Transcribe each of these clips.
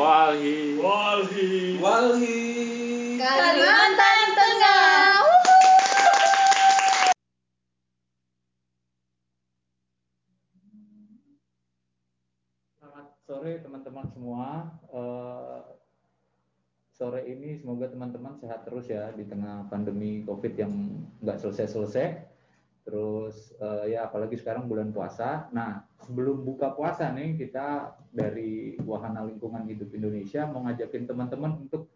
Walhi. Walhi. Walhi. Kalimantan Tengah. Selamat sore teman-teman semua. Eh, sore ini semoga teman-teman sehat terus ya di tengah pandemi COVID yang nggak selesai-selesai. Terus eh, ya apalagi sekarang bulan puasa. Nah sebelum buka puasa nih kita dari Wahana Lingkungan Hidup Indonesia mau ngajakin teman-teman untuk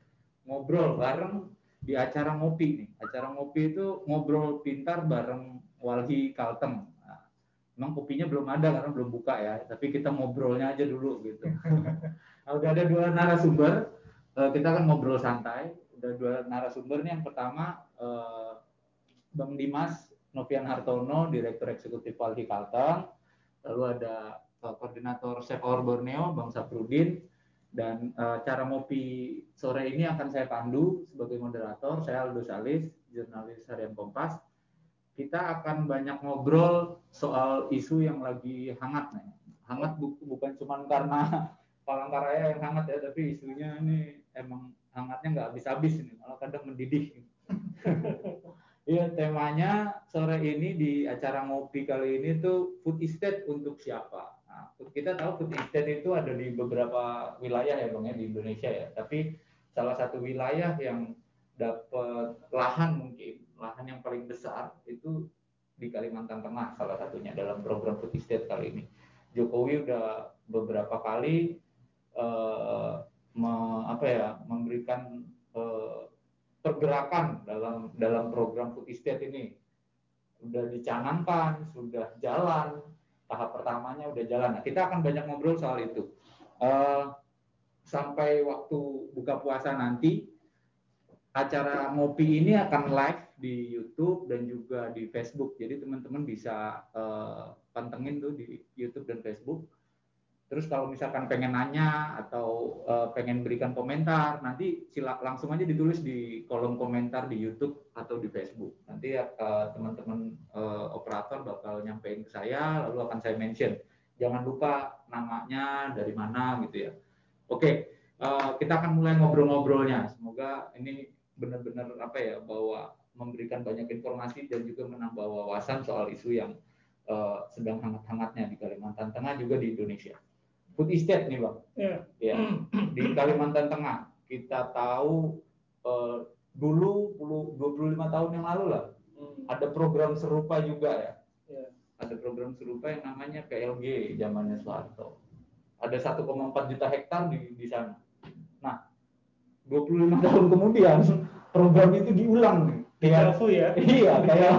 ngobrol bareng di acara ngopi nih. Acara ngopi itu ngobrol pintar bareng Walhi Kalteng. Nah, Emang kopinya belum ada karena belum buka ya, tapi kita ngobrolnya aja dulu gitu. Nah, udah ada dua narasumber, eh, kita akan ngobrol santai. Udah dua narasumber nih yang pertama eh, Bang Dimas Novian Hartono, Direktur Eksekutif Walhi Kalteng. Lalu ada eh, Koordinator Sekor Borneo, Bang Saprudin. Dan eh, cara ngopi sore ini akan saya pandu sebagai moderator. Saya Aldo Salis, jurnalis harian Kompas kita akan banyak ngobrol soal isu yang lagi hangat nih. Hangat bu- bukan cuma karena Palangkaraya yang hangat ya, tapi isunya ini emang hangatnya nggak habis-habis ini, malah kadang mendidih. Iya, temanya sore ini di acara ngopi kali ini tuh food estate untuk siapa? Nah, kita tahu food estate itu ada di beberapa wilayah ya bang ya di Indonesia ya, tapi salah satu wilayah yang dapat lahan mungkin lahan yang paling besar itu di Kalimantan Tengah salah satunya dalam program food estate kali ini. Jokowi udah beberapa kali eh, me- apa ya memberikan eh, pergerakan dalam dalam program food estate ini sudah dicanangkan, sudah jalan tahap pertamanya udah jalan. Nah, kita akan banyak ngobrol soal itu. Eh, sampai waktu buka puasa nanti acara ngopi ini akan live di YouTube dan juga di Facebook. Jadi teman-teman bisa eh, pantengin tuh di YouTube dan Facebook. Terus kalau misalkan pengen nanya atau eh, pengen berikan komentar, nanti sila langsung aja ditulis di kolom komentar di YouTube atau di Facebook. Nanti eh, teman-teman eh, operator bakal nyampein ke saya, lalu akan saya mention. Jangan lupa namanya dari mana gitu ya. Oke, eh, kita akan mulai ngobrol-ngobrolnya. Semoga ini benar-benar apa ya bahwa memberikan banyak informasi dan juga menambah wawasan soal isu yang eh, sedang hangat-hangatnya di Kalimantan Tengah juga di Indonesia. Food estate nih bang, Ya. ya di Kalimantan Tengah kita tahu eh, dulu 10, 25 tahun yang lalu lah Hmm. ada program serupa juga ya. Ya. Ada program serupa yang namanya PLG zamannya Soeharto. Ada 1,4 juta hektar di di sana. Nah, 25 tahun kemudian program itu diulang nih. Kayak ya. iya, kayak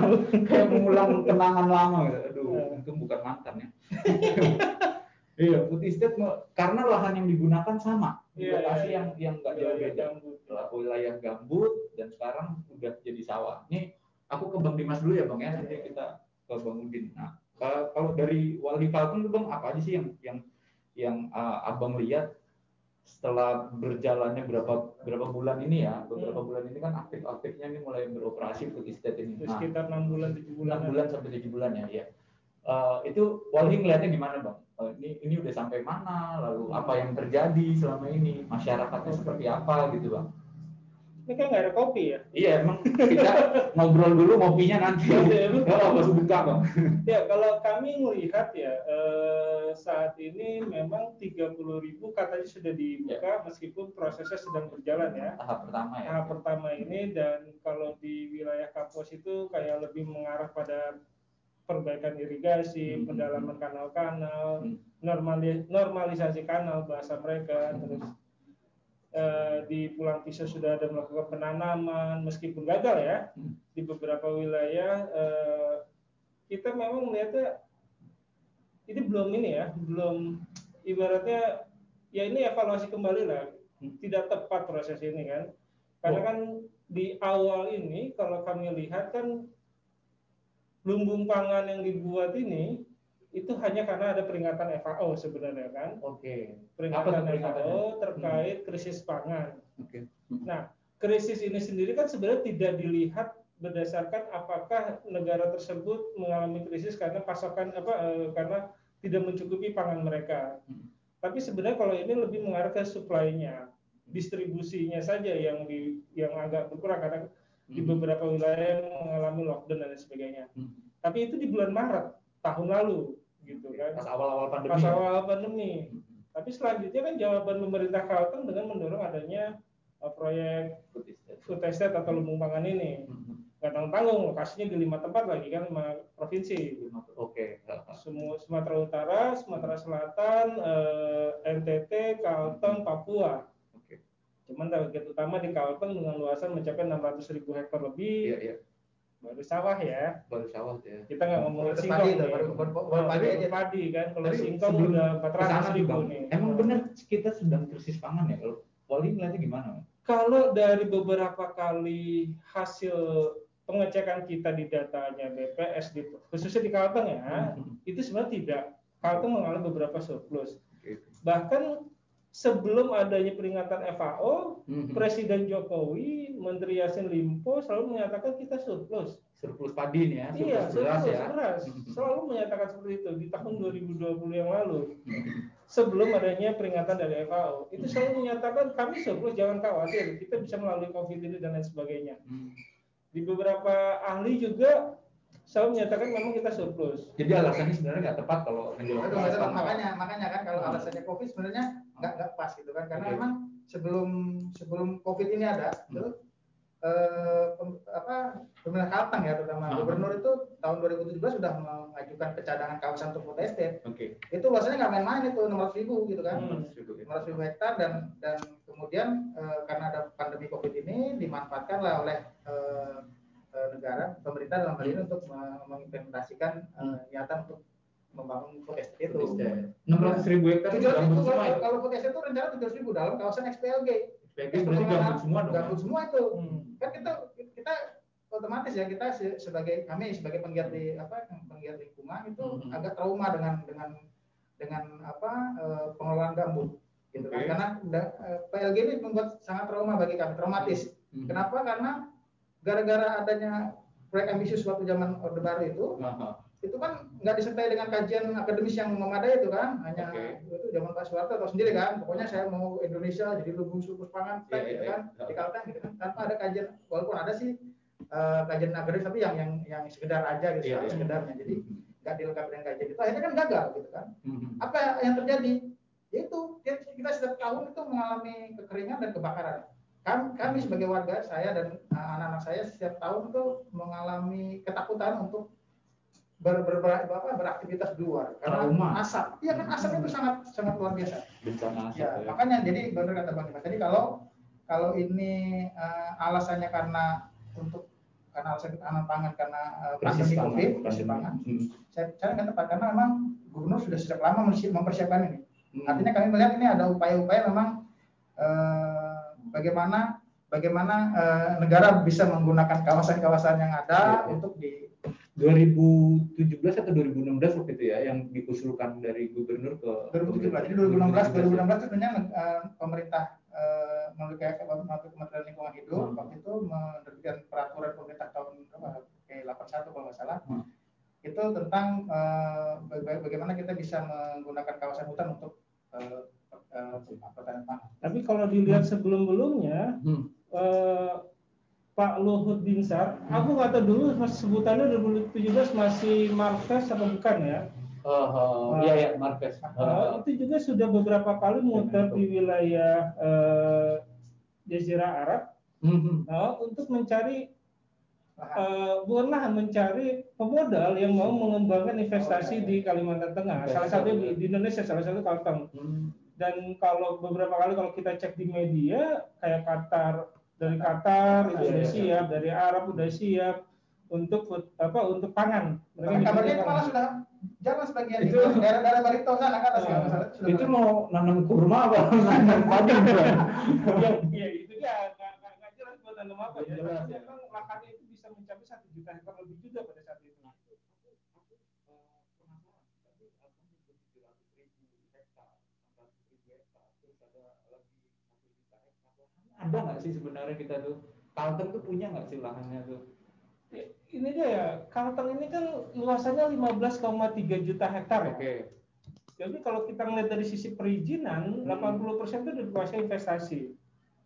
kayak mengulang kenangan lama gitu. Aduh, Ya. untung bukan mantan ya. iya, food estate karena lahan yang digunakan sama. Iya, lokasi iya, yang yang nggak jauh beda wilayah gambut dan sekarang udah jadi sawah. Ini aku ke Bang Dimas dulu ya Bang ya, nanti kita ke Bang Udin. Nah, kalau dari Wali Kalteng tuh Bang apa aja sih yang yang yang uh, Abang lihat setelah berjalannya berapa berapa bulan ini ya, beberapa Hmm. bulan ini kan aktif-aktifnya ini mulai beroperasi food estate ini. Nah, sekitar 6 bulan 7 bulan. 6 bulan sampai 7 bulan ya, ya. Eh, itu Walhi ngeliatnya gimana bang? Eh, ini ini udah sampai mana? Lalu apa yang terjadi selama ini? Masyarakatnya seperti apa gitu bang? Ini kan nggak ada kopi ya. Iya emang kita ngobrol dulu ngopinya nanti. Iya, betul. Kalau pas buka bang. Ya kalau kami melihat ya eh, saat ini memang 30.000 katanya sudah dibuka meskipun prosesnya sedang berjalan ya. Tahap pertama ya. Tahap pertama ini dan kalau di wilayah Kapos itu kayak lebih mengarah pada perbaikan irigasi, Hmm. pendalaman kanal-kanal, Hmm. normali- normalisasi kanal bahasa mereka, terus eh, di Pulang Pisau sudah ada melakukan penanaman meskipun gagal ya Hmm. di beberapa wilayah eh, kita memang melihatnya ini belum ini ya, belum ibaratnya ya ini evaluasi kembali lah, Hmm. tidak tepat proses ini kan, karena Oh. kan di awal ini kalau kami lihat kan lumbung pangan yang dibuat ini itu hanya karena ada peringatan FAO sebenarnya kan, Oke. Apa peringatan? FAO terkait krisis pangan. Oke. Nah, krisis ini sendiri kan sebenarnya tidak dilihat berdasarkan apakah negara tersebut mengalami krisis karena pasokan apa eh, karena tidak mencukupi pangan mereka. Hmm. Tapi sebenarnya kalau ini lebih mengarah ke supply-nya, distribusinya saja yang di yang agak berkurang karena di Hmm. beberapa wilayah mengalami lockdown dan lain sebagainya. Hmm. Tapi itu di bulan Maret tahun lalu, gitu kan. Pas awal-awal pandemi. Pas ya? awal pandemi. Hmm. Tapi selanjutnya kan jawaban pemerintah Kalteng dengan mendorong adanya uh, proyek Food estate. atau lumbung pangan ini. Hmm. Nggak tanggung-tanggung, lokasinya di lima tempat lagi kan, lima provinsi. Oke. Semua Sumatera Utara, Sumatera Selatan, eh, NTT, Kalteng, Papua. Cuman target utama di Kalteng dengan luasan mencapai 600 ribu hektar lebih, Iya, iya. baru sawah ya. Baru sawah ya. Kita nggak ngomongin Baru singkong padi nih. baru padi aja. padi kan. Kalau Tapi singkong udah 400 ke sana nih, ribu Bang, nih. Emang benar kita sedang krisis pangan ya? Kalau Wali ngeliatnya gimana? Kalau dari beberapa kali hasil pengecekan kita di datanya BPS, di, khususnya di Kalteng ya, Hmm. itu sebenarnya tidak. Kalteng mengalami beberapa surplus. Bahkan sebelum adanya peringatan FAO, Hmm. Presiden Jokowi, Menteri Yassin Limpo selalu menyatakan kita surplus. Surplus padi nih ya, surplus iya, beras surplus ya. beras. Hmm. Selalu menyatakan seperti itu di tahun 2020 yang lalu. Sebelum adanya peringatan dari FAO, itu selalu menyatakan kami surplus, jangan khawatir, kita bisa melalui COVID ini dan lain sebagainya. Hmm. Di beberapa ahli juga selalu menyatakan memang kita surplus. Jadi alasannya sebenarnya nggak tepat kalau pangan. makanya makanya kan kalau alasannya covid sebenarnya nggak nggak pas gitu kan karena Oke. memang sebelum sebelum covid ini ada Hmm. itu eh, pem- apa pemerintah Kalteng ya terutama Hmm. gubernur itu tahun 2017 sudah mengajukan pencadangan kawasan untuk food estate Oke. itu luasannya nggak main-main itu 600 ribu gitu kan Hmm. 500 ribu hektar dan dan kemudian eh, karena ada pandemi covid ini dimanfaatkanlah oleh eh, eh, negara pemerintah dalam hal ini untuk me- mengimplementasikan eh, niatan untuk membangun food estate itu. Enam ratus ribu hektar Tujuh ratus ribu kalau, food estate itu rencana tujuh ribu dalam kawasan XPLG. SPG berarti gabut semua dong. Gabut semua itu. Hmm. Kan kita kita otomatis ya kita se- sebagai kami sebagai penggiat di apa penggiat lingkungan itu Hmm. agak trauma dengan dengan dengan apa eh, pengelolaan gambut gitu kan Oke. karena eh, PLG ini membuat sangat trauma bagi kami traumatis Hmm. kenapa karena gara-gara adanya proyek ambisius waktu zaman orde baru itu Aha. Itu kan nggak disertai dengan kajian akademis yang memadai itu kan. Hanya Oke. itu zaman Pak Soeharto atau sendiri kan. Pokoknya saya mau Indonesia jadi lumbung surplus pangan Iya, gitu iya, kan. iya. di Kalteng gitu kan. Tanpa ada kajian walaupun ada sih eh, kajian akademis tapi yang yang yang sekedar aja gitu Iya, yang iya. sekedarnya. Jadi nggak dilengkapi dengan kajian. Itu akhirnya kan gagal gitu kan. Hmm. apa yang terjadi? Yaitu kita- kita setiap tahun itu mengalami kekeringan dan kebakaran. Kami, kami sebagai warga saya dan uh, anak-anak saya setiap tahun itu mengalami ketakutan untuk ber, ber, ber- apa, beraktivitas di luar karena Trauma. asap iya kan asap itu sangat sangat luar biasa Bencana asap ya, ya. makanya jadi benar kata bang Dimas jadi kalau kalau ini uh, alasannya karena untuk karena alasan ketahanan pangan karena uh, pandemi covid krisis pangan Hmm. saya, saya nggak tepat karena memang gubernur sudah sejak lama mempersi- mempersiapkan ini. Hmm. Artinya kami melihat ini ada upaya-upaya memang eh, bagaimana bagaimana eh, negara bisa menggunakan kawasan-kawasan yang ada iya. untuk di 2017 atau 2016 waktu itu ya yang diusulkan dari gubernur ke 2017. Jadi 2016 2016 itu sebenarnya eh, pemerintah eh, melalui kayak melalui Kementerian Lingkungan Hidup Hmm. waktu itu menerbitkan peraturan pemerintah tahun? Kayak 81 kalau nggak salah. Hmm. Itu tentang eh, baga- bagaimana kita bisa menggunakan kawasan hutan untuk eh, eh, pertanian pangan. Tapi kalau dilihat sebelum-belumnya, Hmm. Eh, Pak Luhut Binsar, aku nggak tahu dulu sebutannya 2017 masih Marves atau bukan ya? Oh, oh, iya ya Marquez. Eh, itu juga sudah beberapa kali muter di wilayah eh, Jazirah Arab Hmm, eh, untuk mencari eh, bukan lahan, mencari pemodal yang mau mengembangkan investasi di Kalimantan Tengah. Salah satu di, di Indonesia, salah satu Kalteng. Hmm. Dan kalau beberapa kali kalau kita cek di media, kayak Qatar dari Qatar itu Iya, udah iya. siap, dari Arab udah siap untuk apa untuk pangan. Mereka itu malah sudah jalan sebagian Itu- daerah-daerah Barito sana kan Ah, sudah Itu mau nanam kurma apa? Nanam padi ya, ya itu dia nggak jelas buat nanam apa ya. Jelas, memang lahannya itu bisa mencapai satu juta hektar lebih juga pada Ada nggak sih sebenarnya kita tuh Kalteng tuh punya nggak sih lahannya tuh? Ya, Ini dia ya, Kalteng ini kan luasannya 15,3 juta hektar ya. Oke. Jadi kalau kita ngeliat dari sisi perizinan, Hmm. 80% itu dikuasai investasi.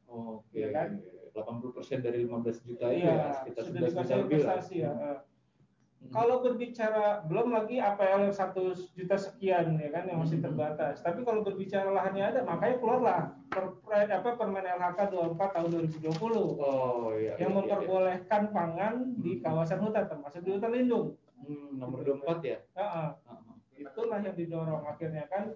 Oke. Iya kan? 80% dari 15 juta ya, Iya, sekitar sudah 11 juta lebih lah. investasi ya. Eh, Hmm. Kalau berbicara belum lagi APL yang satu juta sekian ya kan yang masih Hmm. terbatas. Tapi kalau berbicara lahannya ada, makanya keluarlah Perpre, apa Permen LHK 24 tahun 2020 Oh iya. yang iya, iya. memperbolehkan pangan di kawasan hutan termasuk di hutan lindung. Hmm, nomor 24 ya. Heeh. Heeh. itulah yang didorong akhirnya kan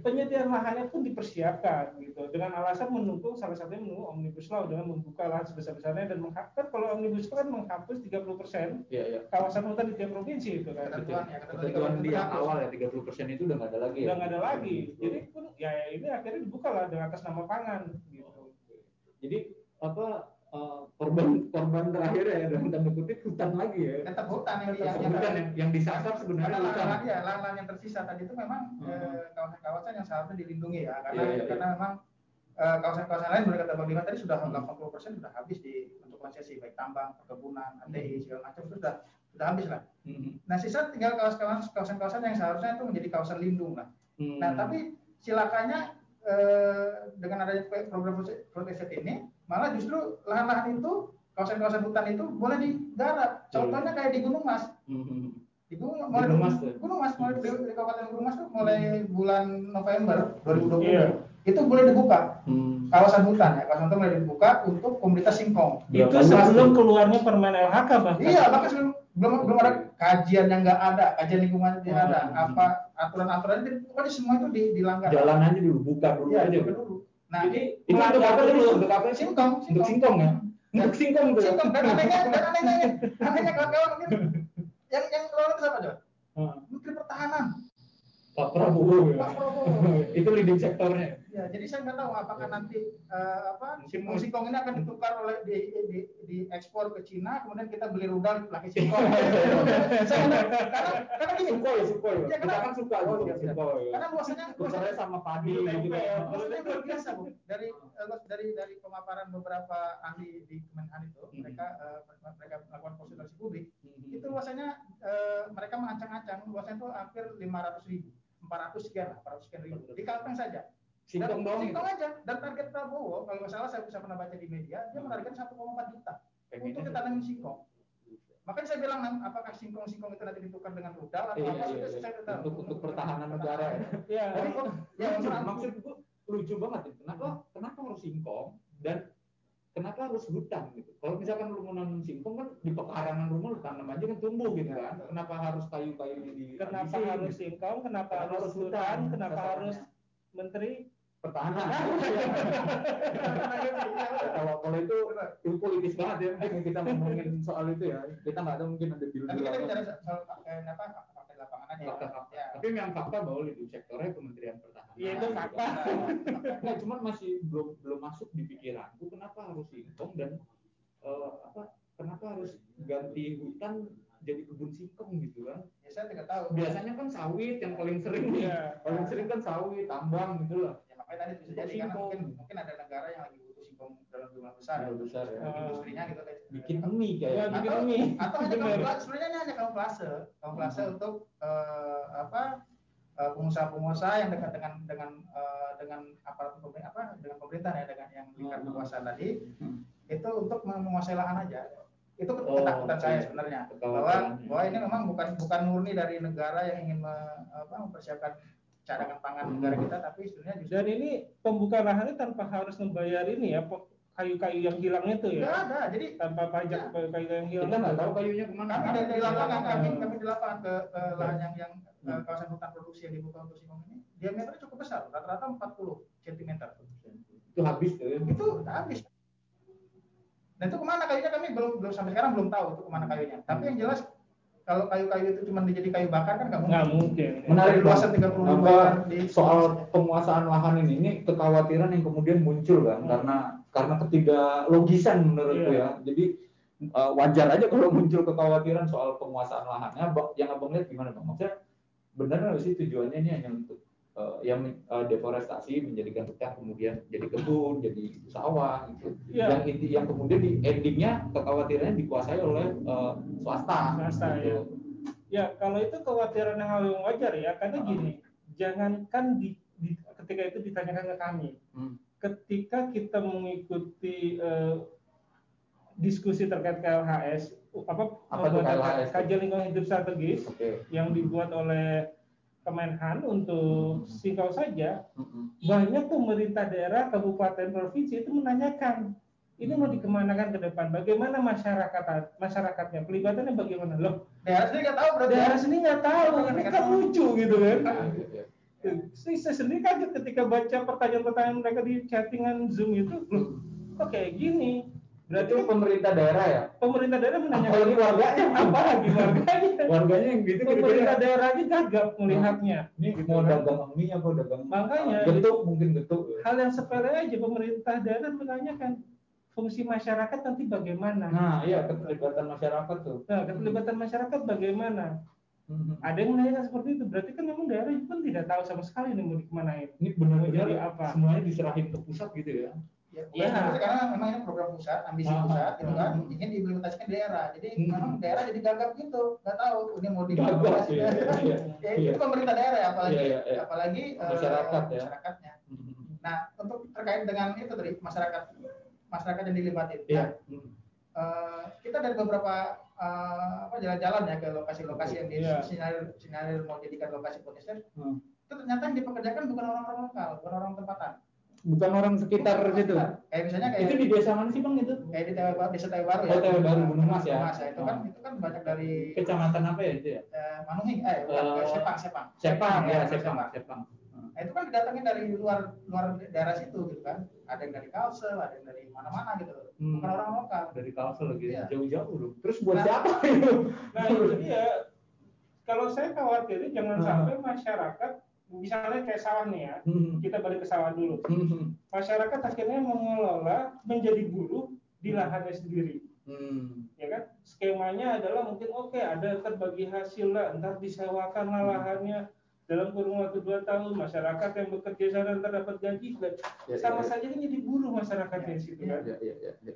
penyediaan lahannya pun dipersiapkan gitu dengan alasan mendukung salah satunya mendukung omnibus law dengan membuka lahan sebesar-besarnya dan menghapus kalau omnibus law kan menghapus 30% Iya, iya. kawasan hutan di tiap provinsi itu kan Ketentuan ya, ketentuan Ketentuan di yang 30%. awal ya 30% itu udah nggak ada lagi ya. udah nggak ada lagi jadi pun ya ini akhirnya dibuka lah dengan atas nama pangan gitu Jadi apa eh, korban korban terakhir ya dalam tanda kutip hutan lagi ya. tetap hutan yang Tetap yang, hutan yang, yang disasar sebenarnya karena hutan. lahan, ya, lahan-lahan yang tersisa tadi itu memang Hmm. eh, kawasan-kawasan yang seharusnya dilindungi ya karena Iya, iya, karena memang eh, kawasan-kawasan lain boleh kata Bang Dimas tadi sudah 80% sudah habis di untuk konsesi baik tambang, perkebunan, ATI segala macam sudah sudah habis lah. Hmm. Nah sisa tinggal kawasan-kawasan kawasan-kawasan yang seharusnya itu menjadi kawasan lindung lah. Hmm. Nah tapi silakannya eh, dengan adanya program estate ini malah justru lahan-lahan itu kawasan-kawasan hutan itu boleh digarap. Contohnya kayak di Gunung Mas. Hmm. Di Gunung, mulai Gunung di- Mas tuh? Gunung Mas mulai di, di Kabupaten Gunung Mas tuh mulai bulan November 2020 Iya. itu boleh dibuka Hmm. kawasan hutan ya kawasan hutan boleh dibuka untuk komunitas singkong. Berapa itu sebelum keluarnya permen LHK bahkan Iya bahkan sebelum belum belum ada kajian yang nggak ada kajian lingkungan yang ada apa aturan-aturan itu pokoknya semua itu di, dilanggar. Jalan aja dulu, buka dulu Iya, aja. dulu. Nah jadi Itu untuk apa dulu Untuk apa singkong, Untuk singkong ya? Untuk singkong tuh. singkong dan anehnya dan anehnya anehnya kawan-kawan mungkin yang yang lawan itu siapa coba? Hmm. Menteri Pertahanan Pak Prabowo ya. Pak Prabowo. itu leading sektornya. Ya, jadi saya nggak tahu apakah nanti eh, apa singkong singkong ini akan ditukar oleh di, di, di ekspor ke Cina, kemudian kita beli rudal lagi singkong. saya nggak tahu. karena karena gini, Sukhoi. Iya, Kita kenapa? kan suka Oh, gitu, iya, iya. Sukhoi. karena luasannya luasannya sama padi Dulu gitu ya. luasannya luar biasa bu. Dari eh, dari dari pemaparan beberapa ahli di Kemenhan itu, Hmm. mereka eh, mereka melakukan konsultasi publik, Hmm. itu luasannya eh, mereka mengancang-ancang luasnya itu hampir 500 ribu, 400 sekian, 400 sekian ribu di Kalteng saja. Singkong Dan- doang gitu. Singkong aja. Dan target Prabowo, kalau nggak salah saya bisa pernah baca di media, dia menargetkan 1,4 juta Pengennya untuk ditanamin singkong. Makanya saya bilang, "Nam, apakah singkong-singkong itu nanti ditukar dengan rudal atau Iya, apa? iya, iya. saya. Untuk untuk pertahanan negara ya. ya Tapi kok Ya, lucu, maksud- gua lucu banget ya. Kenapa kenapa harus singkong dan kenapa harus hutan gitu? Kalau misalkan lu mau nanam singkong kan di pekarangan rumah lu tanam aja kan tumbuh gitu kan. Kenapa harus kayu-kayu di kenapa harus gitu? singkong kenapa harus hutan kenapa harus menteri pertahanan. kalau kalau itu itu politis banget ya mungkin kita ngomongin soal itu ya. Kita nggak tahu mungkin ada deal Tapi kita bicara soal apa fakta di lapangan aja. fakta-fakta. Ya. Tapi memang fakta bahwa leading sektornya Kementerian Pertahanan. Iya, itu fakta. Nah, cuman masih belum belum masuk di pikiranku kenapa harus singkong dan eh, apa kenapa harus ganti hutan jadi kebun singkong gitu kan? Ya, saya tidak tahu. Biasanya kan sawit yang paling sering nih. Iya. Paling sering kan sawit, tambang gitu lah. Ya, makanya tadi bisa jadi karena mungkin mungkin ada negara yang lagi butuh singkong dalam jumlah besar. Jumlah besar ya. Ah. Industrinya gitu kayak Bikin mie Ya, kayak. bikin atau, mie. atau hanya kamuflase sebenarnya ini hanya kamuflase kamuflase Hmm. untuk eh, apa eh, pengusaha-pengusaha yang dekat dengan dengan eh, dengan aparat pemerintah apa dengan pemerintah ya dengan yang lingkar Hmm. kekuasaan tadi Hmm. itu untuk menguasai lahan aja itu Oh, ketakutan saya iya. sebenarnya bahwa bahwa ini memang bukan bukan murni dari negara yang ingin me- apa, mempersiapkan cadangan pangan negara kita tapi sebenarnya justru dan ini pembukaan lahan ini tanpa harus membayar ini ya kayu-kayu yang hilang itu nggak ya ada jadi tanpa pajak kayu-kayu yang hilang Kita nggak itu. tahu kayunya ke mana. kami dari, dari lapangan kami kami di lapangan ke, ke lahan yang yang Hmm. eh, kawasan hutan produksi yang dibuka untuk singkong ini diameternya cukup besar rata-rata 40 cm Itu habis tuh. ya. itu habis dan itu ke mana kayunya kami belum belum sampai sekarang belum tahu itu ke mana kayunya tapi yang jelas kalau kayu-kayu itu cuma dijadi kayu bakar kan nggak nggak mungkin mungkin Menarik luasan 30 ribu Apa, hektar di- soal penguasaan lahan ini, ini kekhawatiran yang kemudian muncul kan Hmm. karena karena ketidaklogisan menurutku Iya. ya. Jadi uh, wajar aja kalau muncul kekhawatiran soal penguasaan lahannya. Yang abang lihat gimana bang? Maksudnya benar nggak sih tujuannya ini hanya untuk uh, yang uh, deforestasi menjadikan hutan kemudian jadi kebun, jadi sawah gitu. Iya. Yang inti yang kemudian di endingnya kekhawatirannya dikuasai oleh uh, swasta. Swasta, gitu. ya. Ya, kalau itu kekhawatiran yang hal yang wajar ya, karena gini, jangankan di, di ketika itu ditanyakan ke kami, Hmm. ketika kita mengikuti eh, diskusi terkait KLHS, apa, Apa KLHS? kajian lingkungan hidup strategis Oke. yang dibuat oleh Kemenhan untuk Singkau saja, Mm-mm. banyak pemerintah daerah, kabupaten, provinsi itu menanyakan ini mau dikemanakan ke depan, bagaimana masyarakat masyarakatnya, pelibatannya bagaimana loh? daerah sendiri nggak tahu berarti Daerah sendiri nggak tahu, ini kan lucu gitu kan? Iya, iya. Saya, saya sendiri kaget ketika baca pertanyaan-pertanyaan mereka di chattingan Zoom itu, loh, kok kayak gini? Berarti Itu kan pemerintah daerah ya? pemerintah daerah menanyakan Apalagi warganya. apalagi warganya. Warganya yang gitu Pemerintah kira-kira. daerah aja gagap melihatnya. Ini mau dagang mie apa dagang Makanya. getuk mungkin getuk. Hal yang sepele aja pemerintah daerah menanyakan fungsi masyarakat nanti bagaimana. Nah, iya keterlibatan masyarakat tuh. Nah, keterlibatan masyarakat bagaimana? Mhm. Ada yang menanyakan seperti itu. Berarti kan memang daerah itu kan tidak tahu sama sekali nih mau dikemanain. Ini benar-benar apa? semuanya diserahin ke pusat gitu ya. Ya, Iya. bukan karena memang ini program pusat, ambisi Ah, pusat gitu kan, ah. ingin diimplementasikan di daerah. Jadi Hmm. memang daerah jadi gagap gitu, nggak tahu ini mau diimplementasikan. iya, iya, ya, iya. itu pemerintah daerah ya, apalagi Iya, iya, iya. apalagi eh, Masyarakat ya. masyarakatnya. Mhm. Nah, untuk terkait dengan itu tadi masyarakat masyarakat yang dilibatin. Nah, eh, kita dari beberapa eh, apa jalan-jalan ya ke lokasi-lokasi yang Iya. disinyalir mau jadikan lokasi potensial. Hmm. Itu ternyata yang dipekerjakan bukan orang-orang lokal, bukan orang tempatan. Bukan orang sekitar situ. sekitar. Kayak misalnya kayak Itu di desa mana sih bang itu? kayak di Tewa Baru, desa Tewa Baru ya. Oh, Tewa Baru, Gunung Mas ya? Mas itu kan Oh. itu kan banyak dari Kecamatan apa ya itu ya? eh, Manuhing, eh bukan, Eh, Sepang, Sepang. Sepang ya, Sepang. Sepang, Sepang. Nah, itu kan didatangin dari luar luar daerah situ gitu kan. Ada yang dari Kalsel, ada yang dari mana-mana gitu. Hmm. Bukan orang lokal. Dari Kalsel lagi Iya. jauh-jauh loh. Terus buat Nah. siapa itu? Nah itu dia. Kalau saya khawatirnya jangan sampai masyarakat, misalnya kayak sawah nih ya, Hmm. kita balik ke sawah dulu. Hmm. Masyarakat akhirnya mengelola menjadi buruh di lahannya sendiri. Hmm. ya kan skemanya adalah mungkin oke ada terbagi hasil lah ntar disewakan lah lahannya dalam kurun waktu dua tahun masyarakat yang bekerja sana ntar dapat gaji Ya, sama ya, saja kan jadi buruh masyarakatnya di situ kan Ya, ya, ya, ya.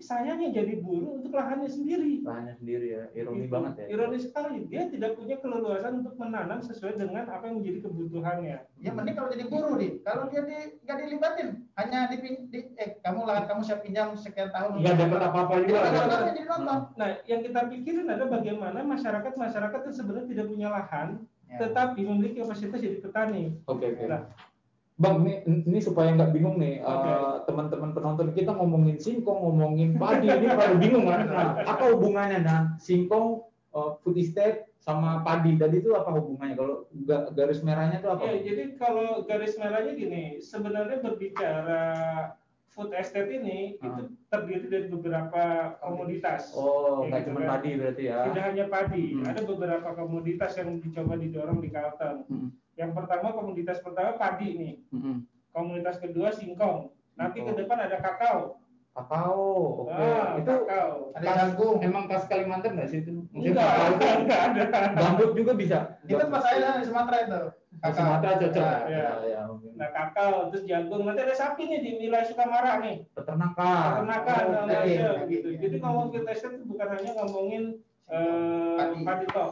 Sayangnya jadi buruh untuk lahannya sendiri Lahannya sendiri ya, ironi Gitu. banget ya. ironis sekali dia tidak punya keleluasan untuk menanam sesuai dengan apa yang menjadi kebutuhannya Ya mending kalau jadi buruh di, kalau dia di nggak dilibatin, hanya di, di eh kamu lahan kamu siap pinjam sekian tahun. Nggak dapat apa-apa juga. Jadi ya. jadi nonton. nah yang kita pikirin adalah bagaimana masyarakat masyarakat yang sebenarnya tidak punya lahan Ya. tetapi memiliki kapasitas jadi petani Oke, oke. Nah, Bang, ini, ini supaya nggak bingung nih, Oke. eh, teman-teman penonton kita ngomongin singkong, ngomongin padi, ini pada bingung kan? Nah, apa hubungannya nah singkong, eh, food estate sama padi tadi itu apa hubungannya? Kalau ga- garis merahnya itu apa? Ya, jadi kalau garis merahnya gini, sebenarnya berbicara food estate ini Ah. itu terdiri dari beberapa komoditas. Oh, Ya, nggak gitu cuma kan. padi berarti ya? Tidak hanya padi, Hmm. ada beberapa komoditas yang dicoba didorong di Kalteng. Hmm, Yang pertama komoditas pertama padi nih, hmm, hmm. komoditas kedua singkong. Nanti ke Singkong. depan ada kakao. Kakao, oke. Ah, itu kakao. Ada jagung. emang khas Kalimantan nggak sih itu? Mungkin Enggak, kakao itu enggak ada. gambut juga bisa. Itu tempat saya di Sumatera itu. Di Kakak. Sumatera cocok. Ya. Ya, ya, mungkin. Nah kakao, terus jagung. Nanti ada sapi nih di wilayah Sukamara nih. Peternakan. peternakan Oh, ada Oke. begitu. Jadi ngomong estate itu bukan hanya ngomongin eh, Padi. padi tok.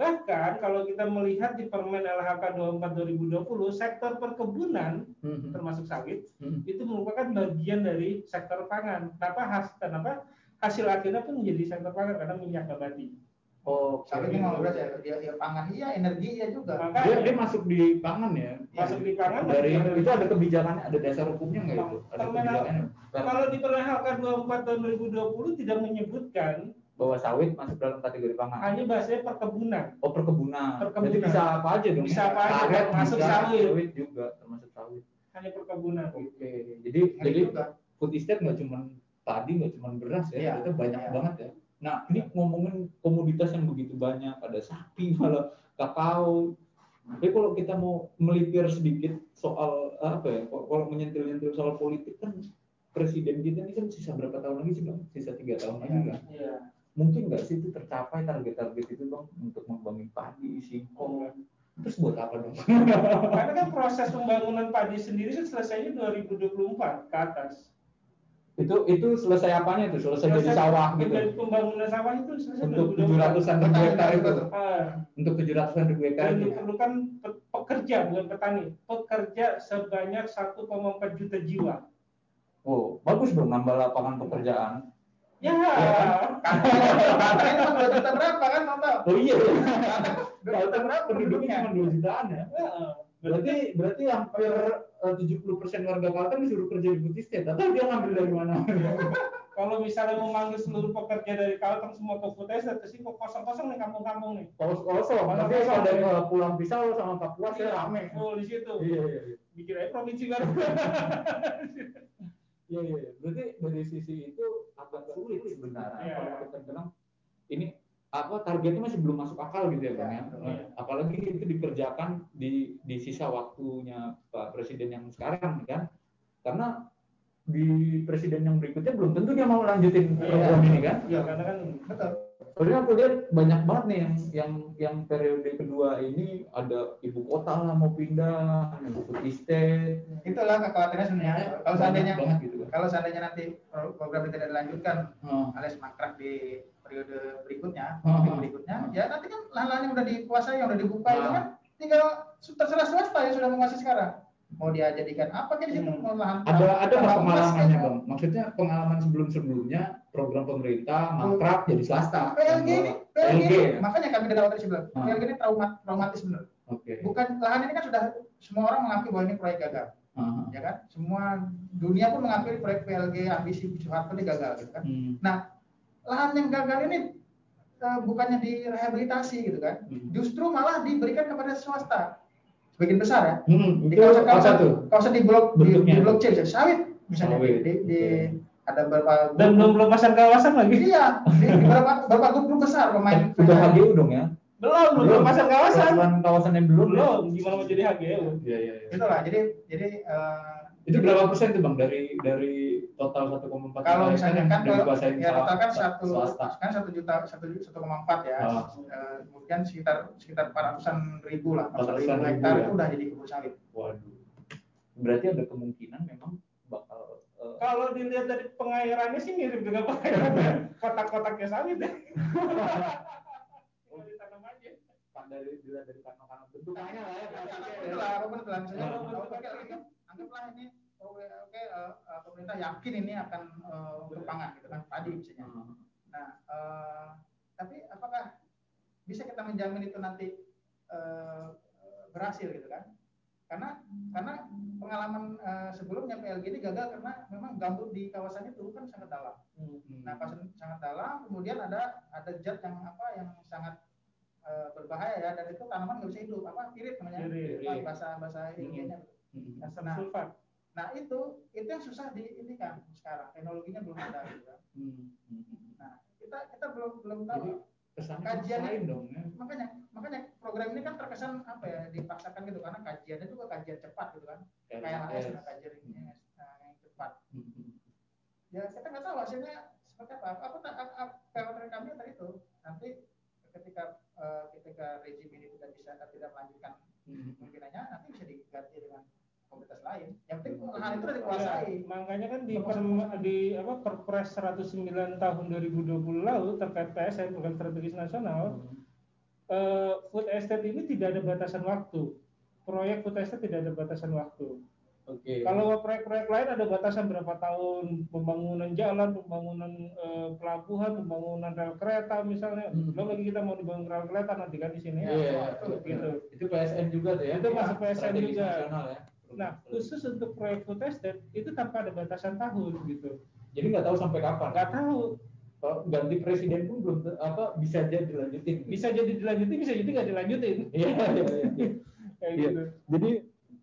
Bahkan kalau kita melihat di Permen LHK 24 2020, sektor perkebunan Hmm, hmm, termasuk sawit hmm. itu merupakan bagian dari sektor pangan. Kenapa has, kenapa hasil akhirnya pun menjadi sektor pangan karena minyak nabati. Oke. Sawit ini mau beras ya, dia, dia pangan iya, energi iya juga. Makanya Dia, dia masuk di pangan ya. masuk di pangan Dari itu ada kebijakannya, ada dasar hukumnya nggak itu? Ada kebijakannya. kalau di Permen LHK 24 tahun 2020 tidak menyebutkan bahwa sawit masuk dalam kategori pangan. hanya bahasanya perkebunan. Oh perkebunan. Perkebunan. Berarti bisa apa aja dong? Bisa ya? apa aja, Karet termasuk bisa, sawit. juga termasuk sawit. Hanya perkebunan. Oke. Jadi Ngeri jadi juga. food estate nggak cuma padi, nggak cuma beras ya, Iya, itu banyak iya. banget ya. Nah ini ngomongin komoditas yang begitu banyak, ada sapi, malah kakao. Tapi kalau kita mau melipir sedikit soal apa ya, kalau menyentil-nyentil soal politik kan presiden kita ini kan sisa berapa tahun lagi sih bang? Sisa tiga tahun lagi kan? Iya. Mungkin nggak sih itu tercapai target-target itu bang untuk membangun padi, singkong, terus buat apa dong? Karena kan proses pembangunan padi sendiri kan selesainya 2024 ke atas. itu itu selesai apanya itu? Selesai jadi sawah gitu? pembangunan sawah itu selesai untuk 2020. tujuh ratusan ribu hektar itu? Ah, untuk tujuh ratusan ribu hektar dan itu diperlukan pe- pekerja bukan petani pekerja sebanyak 1,4 juta jiwa. Oh bagus dong nambah lapangan pekerjaan ya Katanya cuma dua juta berapa kan tahu? oh iya. Dua juta berapa penduduknya cuma dua jutaan ya? Ya, berarti berarti hampir eh, tujuh puluh persen warga Kalteng disuruh kerja di food estate atau dia ngambil dari mana? Kalau misalnya memanggil seluruh pekerja dari Kalteng semua ke estate terus kok kosong-kosong nih kampung-kampung nih. Kosong kosong. Tapi Kosong-kosong. kalau dari Pulang Pisau sama Papua saya rame. oh di situ. Iya iya iya. bikin aja provinsi baru Iya iya, iya. berarti dari sisi itu agak sulit sebenarnya Iya. kalau kita bilang ini apa targetnya masih belum masuk akal gitu ya bang ya. Iya. Apalagi itu dikerjakan di di sisa waktunya Pak Presiden yang sekarang kan, karena di presiden yang berikutnya belum tentu dia mau lanjutin Iya. program ini kan. ya karena kan Betul. Soalnya aku lihat banyak banget nih yang yang yang periode kedua ini ada ibu kota lah mau pindah, mau food estate. Itulah kekhawatirannya sebenarnya. Kalau seandainya gitu kalau seandainya nanti program ini tidak dilanjutkan Hmm. alias mangkrak di periode berikutnya, Hmm. berikutnya, ya nanti kan lahan-lahan yang udah dikuasai, yang udah dibuka itu Hmm. kan tinggal terserah swasta yang sudah menguasai sekarang. Mau dia jadikan apa di situ Hmm. lahan ada ada nggak pengalamannya bang maksudnya pengalaman sebelum sebelumnya program pemerintah mangkrak jadi swasta PLG ini, Yang PLG, PLG ini, ya? makanya kami dari awal bilang, Hmm. PLG ini trauma, traumatis benar. oke Bukan lahan ini kan sudah semua orang mengakui bahwa ini proyek gagal, Ah, ya kan? Semua dunia pun mengakui proyek PLG ambisi Soeharto ini gagal, gitu kan? hmm, Nah, lahan yang gagal ini eh, bukannya direhabilitasi gitu kan, Hmm. justru malah diberikan kepada swasta. Sebagian besar ya. hmm, Di kawasan kawasan, tuh kawasan di blok di, Bentuknya di blok apa? C, misalnya, sawit misalnya di, Sawit, di, di- oke. ada beberapa dan belum belum pasang kawasan lagi iya di, di beberapa beberapa grup besar pemain udah HGU dong ya belum belum pasang kawasan kawasan yang belum ya? belum gimana mau jadi HGU iya iya iya. itulah jadi jadi eh, itu berapa persen tuh bang dari dari total 1,4 kalau misalnya kan kalau ya total kan sa- satu kan satu juta satu juta satu koma empat ya. Ah. Eh, kemudian sekitar sekitar empat ratusan ribu lah empat 400-an ribu hektar ya. itu udah jadi kebun sawit. Waduh. Berarti ada kemungkinan memang bakal eh, kalau dilihat dari pengairannya sih mirip dengan pengairan kotak-kotaknya sawit ya. Ditanam aja Pak, dari dilihat dari kantong-kantong bentukannya lah ya itulah apa pun itulah misalnya Anggaplah ini oke oke eh, pemerintah yakin ini akan eh, untuk pangan gitu kan padi misalnya Hmm. Nah, eh, tapi apakah bisa kita menjamin itu nanti eh, berhasil gitu kan? Karena karena pengalaman eh, sebelumnya PLG ini gagal karena memang gambut di kawasan itu kan sangat dalam. Nah, kawasan sangat dalam, kemudian ada ada zat yang apa yang sangat eh, berbahaya ya dan itu tanaman nggak bisa hidup apa pirit namanya Pirit. Bahasa bahasa Hmm. ilmiahnya. Hmm. Asam Nah. sulfat Nah itu itu yang susah di ini kan sekarang teknologinya belum ada gitu kan. Hmm. Hmm. Nah kita kita belum belum tahu. Jadi Kajian lain dong ya. makanya makanya program ini kan terkesan apa ya dipaksakan gitu karena kajiannya juga kajian cepat gitu kan kayak RHS. ada kajian ini nah, yang cepat Hmm. ya kita nggak tahu hasilnya seperti apa apa tak kekhawatiran kami tadi itu nanti ketika eh, ketika rezim ini tidak bisa tidak melanjutkan Hmm. kemungkinannya nanti bisa diganti dengan komunitas lain yang penting lahan itu sudah dikuasai Ya, makanya kan di per, di apa Perpres 109 tahun 2020 lalu terkait PSN program strategis nasional eh, food estate ini tidak ada batasan waktu. Proyek food estate tidak ada batasan waktu. Oke. Kalau proyek-proyek lain ada batasan berapa tahun pembangunan jalan, pembangunan eh, pelabuhan, pembangunan rel kereta misalnya. Hmm. Belum lagi kita mau dibangun rel kereta nanti kan di sini. Iya, itu gitu. Itu PSN juga tuh ya. Itu masuk PSN juga. nasional ya. Nah, khusus untuk proyek food estate itu tanpa ada batasan tahun gitu. Jadi nggak tahu sampai kapan. Nggak tahu. Kalau ganti presiden pun belum apa bisa aja dilanjutin. Bisa jadi dilanjutin, bisa jadi nggak dilanjutin. Iya iya iya. iya. Kayak Iya. gitu. Jadi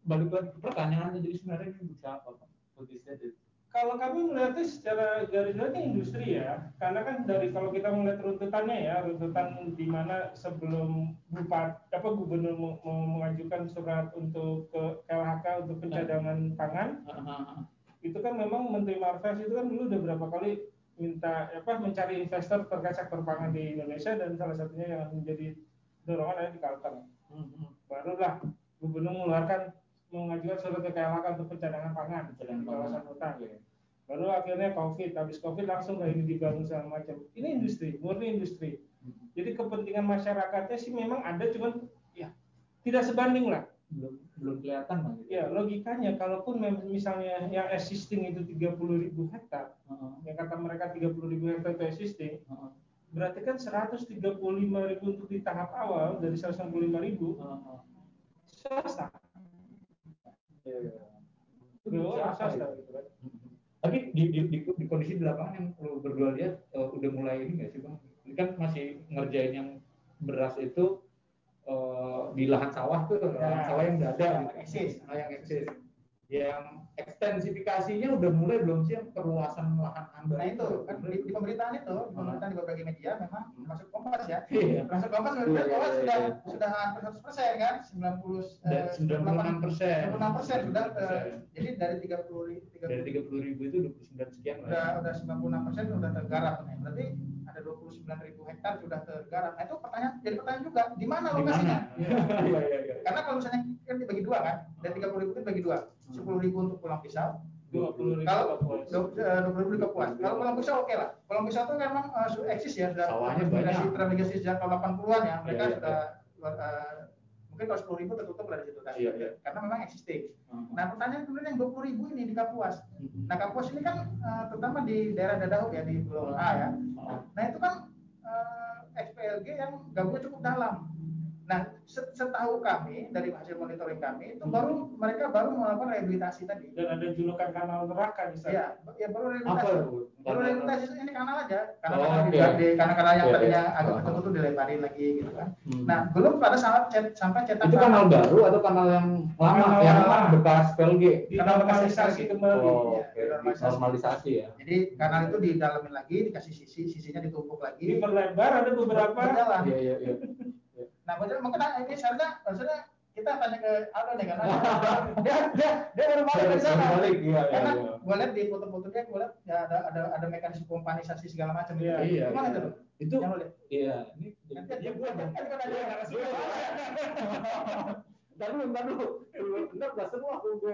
balik lagi ke pertanyaannya jadi sebenarnya ini bisa apa Pak? Food estate. Kalau kami melihatnya secara garis besarnya industri ya, karena kan dari kalau kita melihat runtutannya ya, runtutan di mana sebelum bupati apa gubernur mau mengajukan surat untuk ke KLHK untuk pencadangan pangan, itu kan memang Menteri Marves itu kan dulu udah berapa kali minta apa mencari investor terkait sektor pangan di Indonesia dan salah satunya yang menjadi dorongan ada di Kalteng. Barulah gubernur mengeluarkan mengajukan surat ke KLHK untuk pencadangan pangan di kawasan hutan. Iya. Lalu akhirnya COVID, habis COVID langsung lah ini dibangun segala macam. Ini industri, murni industri. Jadi kepentingan masyarakatnya sih memang ada, cuman ya tidak sebanding lah. belum belum kelihatan bang gitu. Ya logikanya, kalaupun misalnya yang existing itu 30 ribu hektar, Heeh, yang kata mereka 30 ribu hektar itu existing, heeh, berarti kan 135 ribu untuk di tahap awal dari 165 ribu heeh. swasta. Iya, iya. Itu swasta gitu kan. Tapi di, di, di, di kondisi di lapangan yang lu berdua lihat eh, udah mulai ini nggak sih bang? Ini kan masih ngerjain yang beras itu eh, di lahan sawah tuh, lahan Ya. sawah yang udah ada. Eksis. Nah, yang eksis. Yang ekstensifikasinya udah mulai belum sih yang perluasan lahan anda? Nah itu kan di, di pemberitaan itu, di pemberitaan di berbagai media memang termasuk Kompas ya. Iya. Termasuk Kompas Iya, sebenarnya iya, Kompas iya, sudah iya. sudah hampir 100 persen kan, 90 Dan 96 persen. 96 persen sudah eh, jadi dari 30 ri- 30 Dari 30 ribu itu 29 sekian lah. udah udah 96 persen sudah tergarap nih. Berarti ada 29 ribu hektar sudah tergarap. Nah itu pertanyaan jadi pertanyaan juga di mana Di mana? lokasinya? Iya, iya, iya. Karena kalau misalnya kan dibagi dua kan, dari 30 ribu itu dibagi dua, 10 ribu untuk pulang pisau, 20 ribu kalau Kapuas. dua puluh ribu di Kapuas. Kalau pulang pisau oke lah. Pulang pisau itu memang eh, sudah eksis ya, sudah Sawahnya transmigrasi, banyak. transmigrasi sejak tahun 80-an ya. Mereka Iya, iya, sudah eh, mungkin kalau 10 ribu tertutup lah di situ kan. Iya, iya. Karena memang existing. Heeh. Nah pertanyaan kemudian yang 20 ribu ini di Kapuas. Mm-mm. Nah Kapuas ini kan eh, terutama di daerah Dadahuk ya di Pulau A ya. Heeh. Nah itu kan eh, XPLG yang gabungnya cukup dalam. Nah se- setahu kami dari hasil monitoring kami itu baru mereka baru melakukan rehabilitasi tadi. Dan ada julukan kanal neraka di sana. Iya, ya baru Apa rehabilitasi. itu? Baru rehabilitasi ini kanal aja, karena Oh, kanal oke. di, karena kanal yang Iya, tadinya iya. agak Oh. betul-betul dilebarin lagi gitu kan. Hmm. Nah belum pada saat cet- sampai cetak itu kanal baru atau kanal yang lama Kanal yang lama. bekas PLG? Dinormalisasi kembali. Oh, Iya, oke. normalisasi. normalisasi ya. Jadi kanal itu didalamin lagi, dikasih sisi, sisinya ditumpuk lagi. Diperlebar ada beberapa. Iya iya iya. Nah, betul mungkin ini seharusnya maksudnya kita tanya ke Aldo nih karena dia dia dia baru balik dari sana. Balik, iya, iya, Karena iya. gue lihat di foto-foto dia, gue lihat ya ada ada ada mekanisme pompanisasi segala macam gitu. Iya, Iya. Gimana iya. itu? Itu Yang iya, ini Nanti dia gue kan kan ada narasumber. Entar dulu, entar dulu. Entar enggak semua aku gue.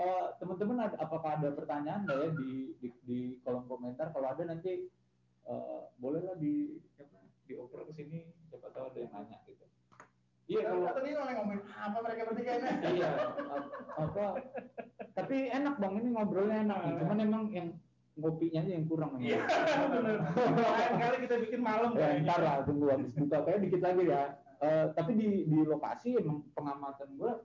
Eh, teman-teman ada apakah ada pertanyaan nggak ya di, di di kolom komentar kalau ada nanti eh, bolehlah di dioper ke sini siapa tahu ada yang nanya gitu. Iya kalau dia mulai ngomongin apa mereka bertiga ini? iya ap- apa tapi enak bang ini ngobrolnya enak nih. cuman emang yang ngopinya aja yang kurang. Iya, benar. Lain kali kita bikin malam ya ntar lah tunggu habis buka kayak dikit lagi ya Eh, tapi di di lokasi emang pengamatan gua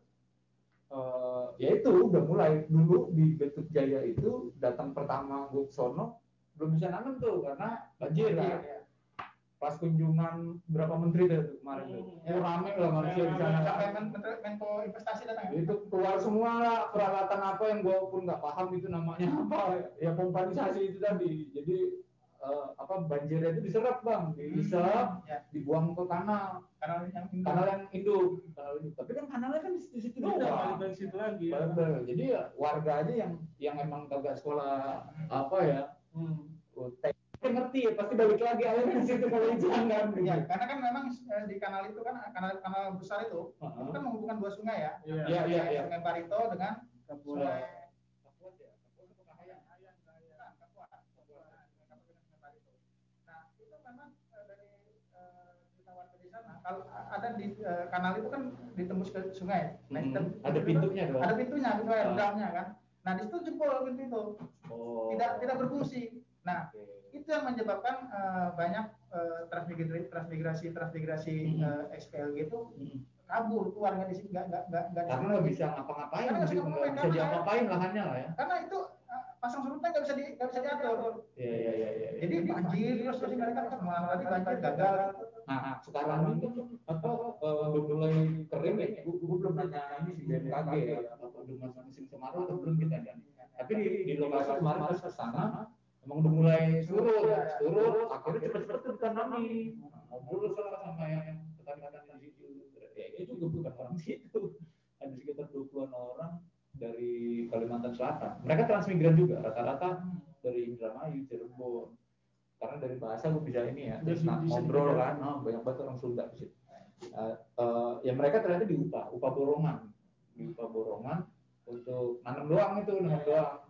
eh ya itu udah mulai dulu di Betut Jaya itu datang pertama gue sono belum bisa nanam tuh karena banjir Iya. Pas kunjungan berapa menteri tuh kemarin tuh. Hmm, oh, rame lah manusia di sana. Sampai Men- Menteri- Menko investasi datang. Ya? itu keluar semua lah peralatan apa yang gue pun nggak paham itu namanya apa. Ya pompanisasi itu tadi. Jadi eh, apa banjirnya itu diserap bang. Diserap Ya, dibuang ke kanal kanal yang kanal yang induk kanal induk tapi kan kanalnya kan di situ Udah doang balik dari situ lagi. ya. Bener. jadi ya warga aja yang yang emang kagak sekolah apa ya. Hmm. oh, teknik ngerti ya pasti balik lagi akhirnya situ kalau jangan gitu. Ya, karena kan memang eh, di kanal itu kan kanal kanal besar itu Heeh. itu kan menghubungkan dua sungai ya. Iya. Iya, iya, iya. Sungai Barito dengan Kapuas. sungai Nah, itu memang eh, dari eh, kalau ada di eh, kanal itu kan ditembus ke sungai. Nah, Hmm, ada itu- pintunya dong. Ada pintunya, pintu air Ah. dalamnya kan. Nah, di situ jebol pintu itu. oh Tidak tidak berfungsi. Nah, Oke. itu yang menyebabkan eh, banyak eh, transmigrasi transmigrasi transmigrasi Hmm. eh, XPLG itu Hmm. kabur keluarga di sini nggak nggak nggak nggak di karena situ nggak lagi. bisa ngapa-ngapain Karena nggak bisa ngapa-ngapain, bisa diapa-apain lahannya lah ya karena itu pasang surutnya nggak bisa di nggak bisa diatur. iya iya iya iya Jadi banjir terus jadi mereka ke mana tadi banjir gagal. Nah, sekarang ini apa eh, udah mulai kering ya? Gue belum nanya ini sih BMKG ya, apa udah masuk musim kemarau atau belum kita dan. Tapi di, di lokasi kemarin pas ke sana, emang udah mulai surut, surut, akhirnya cepet-cepet tuh ditanami. Ngobrol salah sama yang petani-petani di situ. Ya, itu juga bukan orang situ. Ada sekitar 20-an orang dari Kalimantan Selatan. Mereka transmigran juga, rata-rata dari Indramayu, Cirebon. Karena dari bahasa gue bisa ini ya, terus bisa ngobrol kan, oh, banyak banget orang Sunda di situ. Eh, eh, ya mereka ternyata diupah, upah borongan, diupah borongan untuk nanam doang itu, nanam doang.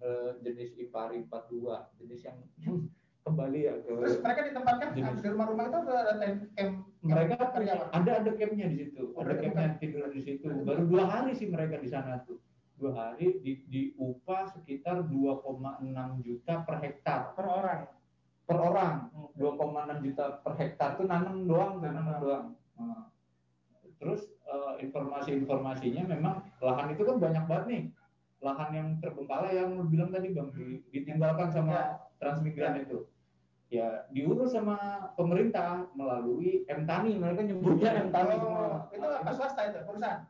Eh, jenis Ipari 42, jenis yang, kembali ya ke Terus mereka ditempatkan Jenis. di rumah-rumah itu ada camp mereka punya ada ada campnya di situ. Oh, ada campnya camp. tidur di situ. Baru dua hari sih mereka di sana tuh. Dua hari di, di upah sekitar 2,6 juta per hektar. Per orang. per orang. 2,6 juta per hektar. Tuh nanam doang Nanam nanam. doang. Nah, terus eh, informasi-informasinya memang lahan itu kan banyak banget nih lahan yang terbengkalai yang lu bilang tadi bang di- ditinggalkan sama Ya. transmigran itu. Ya diurus sama pemerintah melalui M Tani mereka nyebutnya M Tani semua. Oh, itu apa swasta itu perusahaan?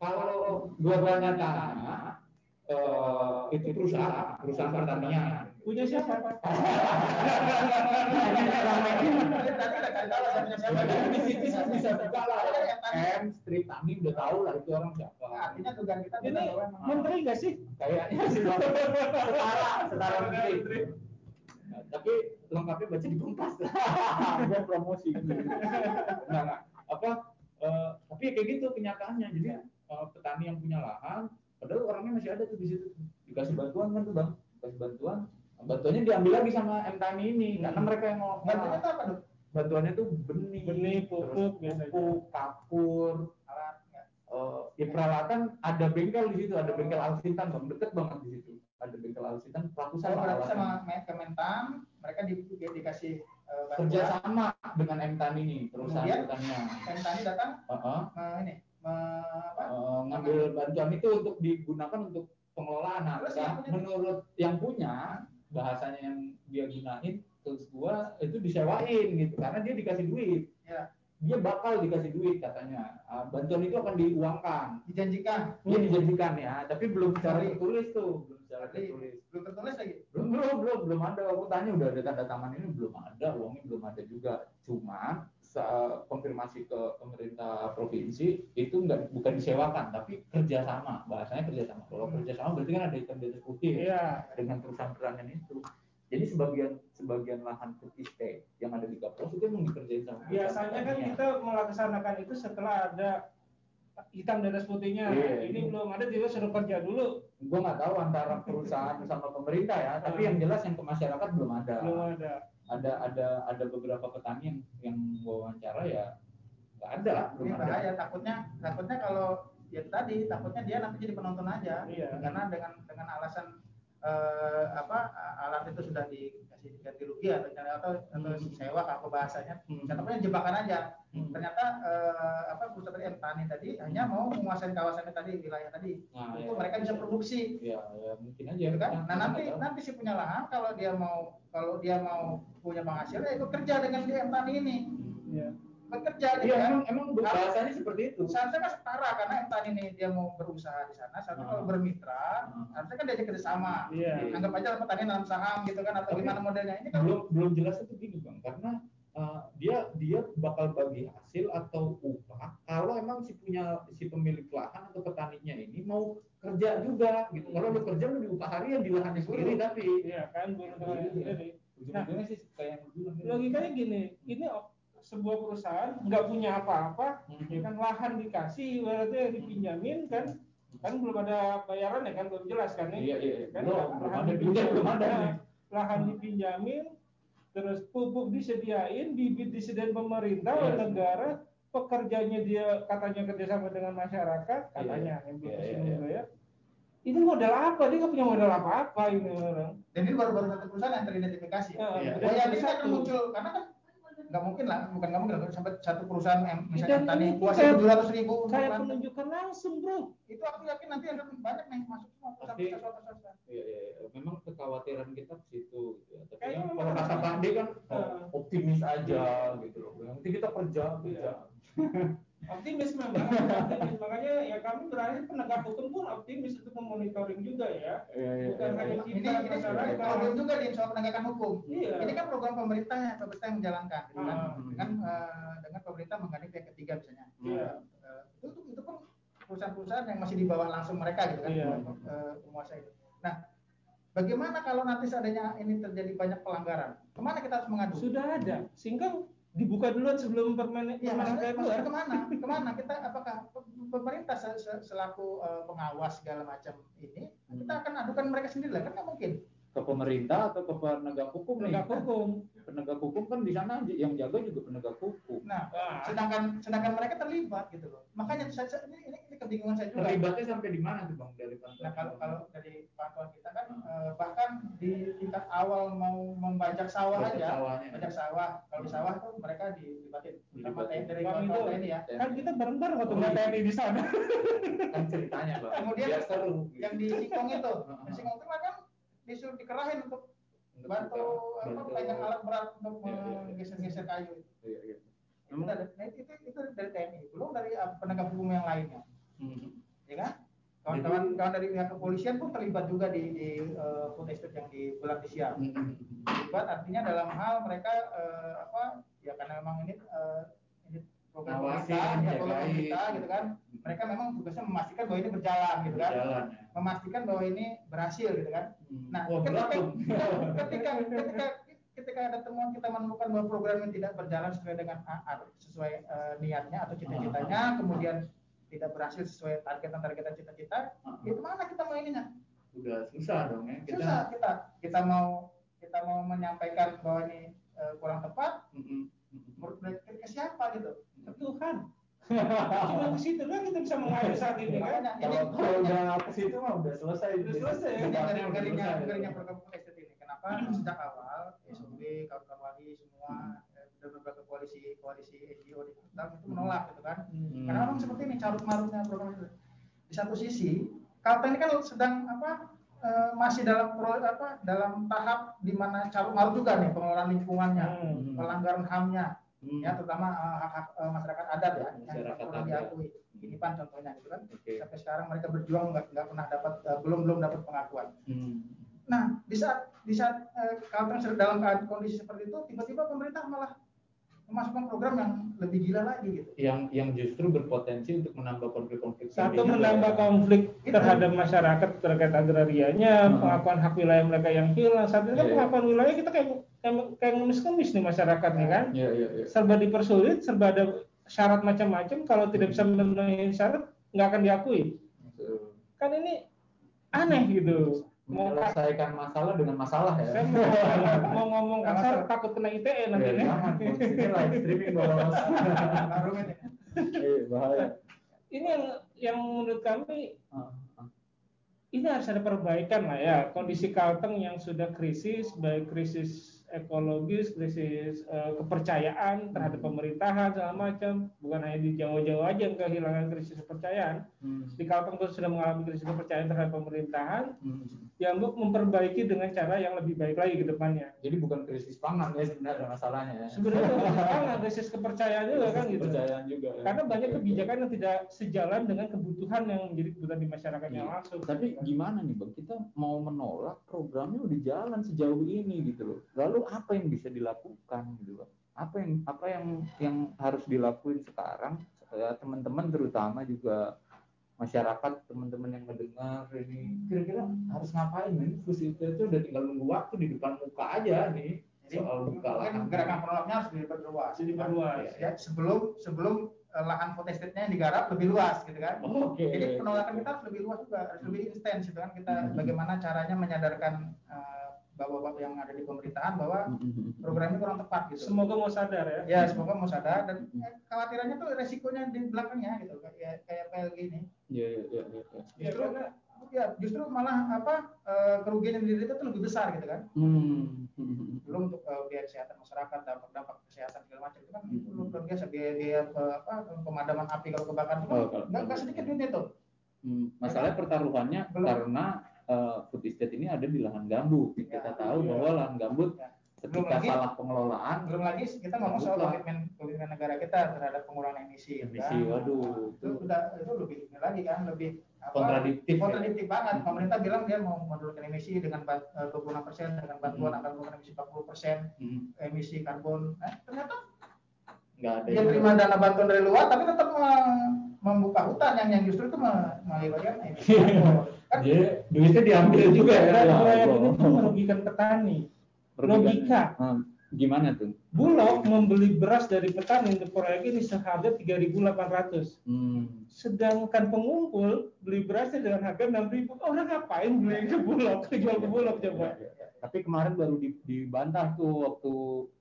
kalau gua tanya-tanya eh, itu perusahaan perusahaan pertanian Punya siapa? Tadi tahu saya punya siapa. di situ sih bisa buka lah M Street Tani udah tahu lah itu orang siapa. Artinya dugaan kita Ini menteri nggak sih? kayaknya sih setara setara menteri. Tapi lengkapnya baca di kompas. Gua promosi. Nah, nah, apa eh, tapi kayak gitu kenyataannya. Jadi eh, petani yang punya lahan padahal orangnya masih ada tuh di situ. Dikasih bantuan kan tuh bang. Dikasih bantuan bantuannya diambil lagi sama M Tani ini karena mereka yang mau Bantunya itu apa dong? bantuannya tuh benih Benih, pupuk, pupuk kapur Alat. Eh, ya peralatan ada bengkel di situ, ada bengkel Alsitan bang, deket banget di situ. Ada bengkel Alsitan, ratusan Saya berarti sama Me- Kementan, mereka di, di- dikasih eh, bantuan. Kerja sama dengan M Tani ini, perusahaan Kemudian? pertanian. Kementan datang Heeh, eh, ini me- apa? eh, ngambil bantuan itu untuk digunakan untuk pengelolaan. Nah, Terus nah, yang menurut yang punya bahasanya yang dia gunain, terus gua itu disewain gitu, karena dia dikasih duit. Ya. Dia bakal dikasih duit katanya. Ah, bantuan itu akan diuangkan. Dijanjikan, Dia dijanjikan ya, tapi belum secara tertulis tuh, belum secara tertulis. belum tertulis lagi. Belum, belum, belum, belum ada. Aku tanya udah ada tanda tangan ini belum ada, uangnya belum ada juga. Cuman sa- konfirmasi ke pemerintah provinsi itu enggak bukan disewakan, tapi kerjasama. Bahasanya kerjasama. Kalau Hmm. kerjasama berarti kan ada hitam di atas putih ya, Iya. dengan perusahaan pertanian itu. Jadi sebagian sebagian lahan estate yang ada di Kapolres itu emang dikerjain sama Biasanya kan kita melaksanakan itu setelah ada hitam di atas putihnya. Iya. Ini belum ada juga suruh kerja dulu. gue nggak tahu antara perusahaan sama pemerintah ya tapi yang jelas yang ke masyarakat belum ada Belum ada. Ada ada ada beberapa petani yang yang wawancara ya nggak ada Ini belum ada bahaya takutnya takutnya kalau ya tadi takutnya dia nanti jadi penonton aja. Iya. Karena dengan dengan alasan eh, apa alat itu sudah dikasih ganti rugi atau atau, atau Hmm. sewa apa bahasanya. Hmm. Contohnya jebakan aja. Hmm. Ternyata eh, apa perusahaan tadi Tani tadi hanya mau menguasai kawasannya tadi wilayah tadi. nah, Untuk ya, mereka bisa produksi. ya, ya mungkin aja gitu kan? Nah kita nanti tahu. nanti si punya lahan kalau dia mau kalau dia mau punya penghasilan ya ikut kerja dengan di Tani ini Iya. Bekerja gitu Iya kan. emang emang bahasanya seperti itu Seharusnya kan setara karena M Tani ini dia mau berusaha di sana. Seharusnya kalau Hmm. bermitra Hmm. harusnya kan diajak kerjasama. Iya. Anggap aja petani nanam saham gitu kan atau Tapi- gimana modelnya ini kan belum belum jelas itu gini bang karena uh, dia dia bakal bagi hasil atau upah kalau emang si punya si pemilik lahan atau petaninya ini mau kerja juga gitu kalau lu kerja lu diupah harian di lahannya sendiri tapi Iya kan buruh Iya. sendiri. ujung-ujungnya sih kayak yang. Logikanya gini, ini sebuah perusahaan nggak punya apa-apa, ya kan lahan dikasih, ibaratnya dipinjamin kan, kan belum ada bayaran ya kan belum jelas kan iya iya iya. Kan belum lahan belum ada belum ada Nah, lahan dipinjamin, terus pupuk disediain, bibit disediain pemerintah Iya. oleh negara, pekerjanya dia katanya kerjasama dengan masyarakat, katanya yang belum Iya, iya, ke sini iya. juga ya. Ini modal apa? Dia nggak punya modal apa-apa ini orang. dan ini baru-baru satu perusahaan yang teridentifikasi. Ya, Iya. Oh ya, satu. akan muncul karena kan nggak mungkin lah, bukan nggak mungkin lah, sampai satu perusahaan yang misalnya Dan tani kayak- tujuh ratus ribu Kayak lahan. penunjukan langsung bro. itu aku yakin nanti akan banyak nih masuk semua perusahaan perusahaan. Iya, iya, iya. memang kekhawatiran kita ke situ gitu ya. Tapi kan memang kalau kata ada- Pak kan optimis aja gitu loh. Yang penting kita kerja, kerja. Optimis memang, optimis. Makanya ya kami berarti penegak hukum pun optimis untuk memonitoring juga ya. Iya, iya, Bukan iya, hanya. Ini kita ini masyarakat. problem juga di soal penegakan hukum. Iya. Ini kan program pemerintahnya, pemerintah yang menjalankan kan. Ah. dengan eh, dengan pemerintah menggandeng pihak ketiga misalnya. Iya. Eh, itu itu itu pun perusahaan-perusahaan yang masih di bawah langsung mereka gitu kan Iya. untuk eh, menguasai itu. Nah, bagaimana kalau nanti seandainya ini terjadi banyak pelanggaran? Ke mana kita harus mengadu? Sudah ada. Sehingga dibuka duluan sebelum permen Ya, permen keluar. ke mana? Ke mana kita? Apakah pe- pemerintah se- se- selaku eh, pengawas segala macam ini kita akan adukan mereka sendiri lah kan nggak mungkin ke pemerintah atau ke penegak hukum nih? penegak hukum Penegak hukum kan di sana yang jaga juga penegak hukum. nah Wah, sedangkan sedangkan mereka terlibat gitu loh makanya saya, saya- ini, ini, ini kebingungan saya juga Terlibatnya sampai di mana tuh bang dari pantauan? Nah kalau kalau dari pantauan kita kan eh, bahkan di tingkat awal mau membajak sawah Bajak aja, sawahnya. bajak sawah. Kalau di sawah tuh mereka dilibatin sama. TNI dari kawan-kawan itu- TNI ya. kan kita bareng-bareng waktu Oh, nggak iya. TNI di sana kan ceritanya bang. Kemudian Biar seru. Yang di Singkong itu, di Singkong itu kan disuruh dikerahin untuk bantu apa pegang alat berat untuk Iya, iya, iya. menggeser-geser kayu. Iya, iya. Itu dari, nah, itu, itu, itu dari TNI, belum dari uh, penegak hukum yang lainnya, Hmm. ya kan? Kawan-kawan kawan dari pihak kepolisian pun terlibat juga di, di uh, food estate yang di Siak. Hmm. terlibat artinya dalam hal mereka eh, apa ya karena memang ini ini program pemerintah ya program pemerintah gitu kan. Mereka memang tugasnya memastikan bahwa ini berjalan gitu kan. Jalan ya. memastikan bahwa ini berhasil gitu kan. Hmm. nah berat ketika, ketika ketika ketika ada temuan kita menemukan bahwa program yang tidak berjalan sesuai dengan a- a- sesuai eh, niatnya atau cita-citanya kemudian tidak berhasil sesuai targetan-targetan cita-cita itu mana kita mau ininya? Udah susah dong ya. Kita susah kita kita mau kita mau menyampaikan bahwa ini eh, kurang tepat. Mm-mm. menurut mereka ke siapa gitu ke Tuhan. Cuma ke situ kan kita bisa mengalir saat ini kan? makanya ini Kalau kalau udah ke situ mah udah selesai. Udah selesai, ini selesai. garingnya program estet ini. Kenapa? Sejak awal SOB kawan-kawan wali semua eh, dan beberapa koalisi koalisi NGO di Kalteng itu menolak gitu kan. Hmm. karena memang seperti ini carut marutnya program itu. Di satu sisi Kalteng ini kan sedang apa eh, masih dalam pro, apa dalam tahap di mana carut marut juga nih pengelolaan lingkungannya Hmm. pelanggaran HAM-nya Hmm. ya terutama eh, hak-hak eh, masyarakat adat ya yang Masyarakat kurang adat. diakui ini pan contohnya gitu kan Oke. sampai sekarang mereka berjuang nggak nggak pernah dapat eh, belum belum dapat pengakuan Hmm. nah di saat di saat eh, Kalteng sedang dalam keadaan kondisi seperti itu tiba-tiba pemerintah malah memasukkan program yang lebih gila lagi gitu Yang yang justru berpotensi untuk menambah konflik-konflik. satu juga menambah ya. konflik terhadap masyarakat terkait agrarianya Hmm. pengakuan hak wilayah mereka yang hilang saat ini kan Iya. pengakuan wilayah kita kayak kayak, kayak ngemis-ngemis nih masyarakat nih kan Iya iya iya. serba dipersulit serba ada syarat macam-macam kalau tidak bisa memenuhi syarat nggak akan diakui Betul. kan ini aneh gitu mau Menyelesaikan masalah dengan masalah ya. saya mau, mau ngomong kasar takut kena ITE nanti Ya, nih jangan, bos. Ini live streaming bos. Ya. Eh, bahaya. ini yang yang menurut kami ah. ini harus ada perbaikan lah ya kondisi Kalteng yang sudah krisis baik krisis ekologis krisis eh, kepercayaan terhadap pemerintahan segala macam bukan hanya di Jawa-Jawa aja yang kehilangan krisis kepercayaan Hmm. di Kalteng pun sudah mengalami krisis kepercayaan terhadap pemerintahan Hmm. yang untuk memperbaiki dengan cara yang lebih baik lagi ke depannya Jadi bukan krisis pangan ya sebenarnya masalahnya ya. sebenarnya krisis pangan, krisis kepercayaan juga kan gitu Kepercayaan juga. ya. karena banyak kebijakan yang tidak sejalan dengan kebutuhan yang menjadi kebutuhan di masyarakatnya Iya. langsung Tapi gimana nih bang? Kita mau menolak programnya udah jalan sejauh ini gitu loh. Lalu apa yang bisa dilakukan gitu? Apa yang apa yang yang harus dilakuin sekarang? Ya, teman-teman terutama juga masyarakat teman-teman yang mendengar ini kira-kira harus ngapain nih? Fusi itu udah tinggal nunggu waktu di depan muka aja nih Jadi soal buka lahan. gerakan penolaknya harus diperluas. Jadi diperluas. Ya, sebelum sebelum eh, lahan food estate-nya yang digarap lebih luas gitu kan. Oke. Jadi penolakan kita harus lebih luas juga, harus lebih intens gitu kan. Kita Hmm. bagaimana caranya menyadarkan eh, bapak-bapak yang ada di pemerintahan bahwa Mm-mm. program ini kurang tepat gitu. semoga mau sadar ya Ya semoga mau sadar dan khawatirannya tuh resikonya di belakangnya gitu kayak kayak PLG ini. Iya iya iya. iya. Ya, Justru ya justru malah apa eh, kerugian yang diderita tuh lebih besar gitu kan. Hmm. belum untuk eh, biaya kesehatan masyarakat dampak dampak kesehatan segala macam itu kan itu luar luar biasa biaya biaya eh, apa pemadaman api kalau kebakaran itu kan Oh, kalau- nggak nggak sedikit duitnya tuh Hmm, masalah pertaruhannya Belum. karena eh, food estate ini ada di lahan gambut. Kita Ya, tahu iya. bahwa lahan gambut Ya. ketika Belum lagi- salah pengelolaan belum lagi kita ngomong soal komitmen komitmen negara kita terhadap pengurangan emisi gitu Emisi, kan. waduh, Nah, itu itu- udah itu lebih ini lagi kan lebih apa, kontradiktif. ya. kontradiktif banget pemerintah bilang dia mau menurunkan emisi dengan ban- eh, 26 persen dengan bantuan Hmm. akan menurunkan emisi 40 persen Hmm, emisi karbon eh, ternyata nggak ada. dia terima dana bantuan dari luar tapi tetap mem- membuka hutan yang yang justru itu me- mengakibatkan emisi karbon. Kan Jadi duitnya diambil juga ya. Ya proyek Allah. ini tuh merugikan petani logika Hmm. Gimana tuh? Bulog membeli beras dari petani untuk proyek ini seharga 3.800. Hmm. Sedangkan pengumpul beli berasnya dengan harga 6.000. Orang ngapain beli ke Bulog? Jual ke Bulog coba. Tapi kemarin baru di- dibantah tuh waktu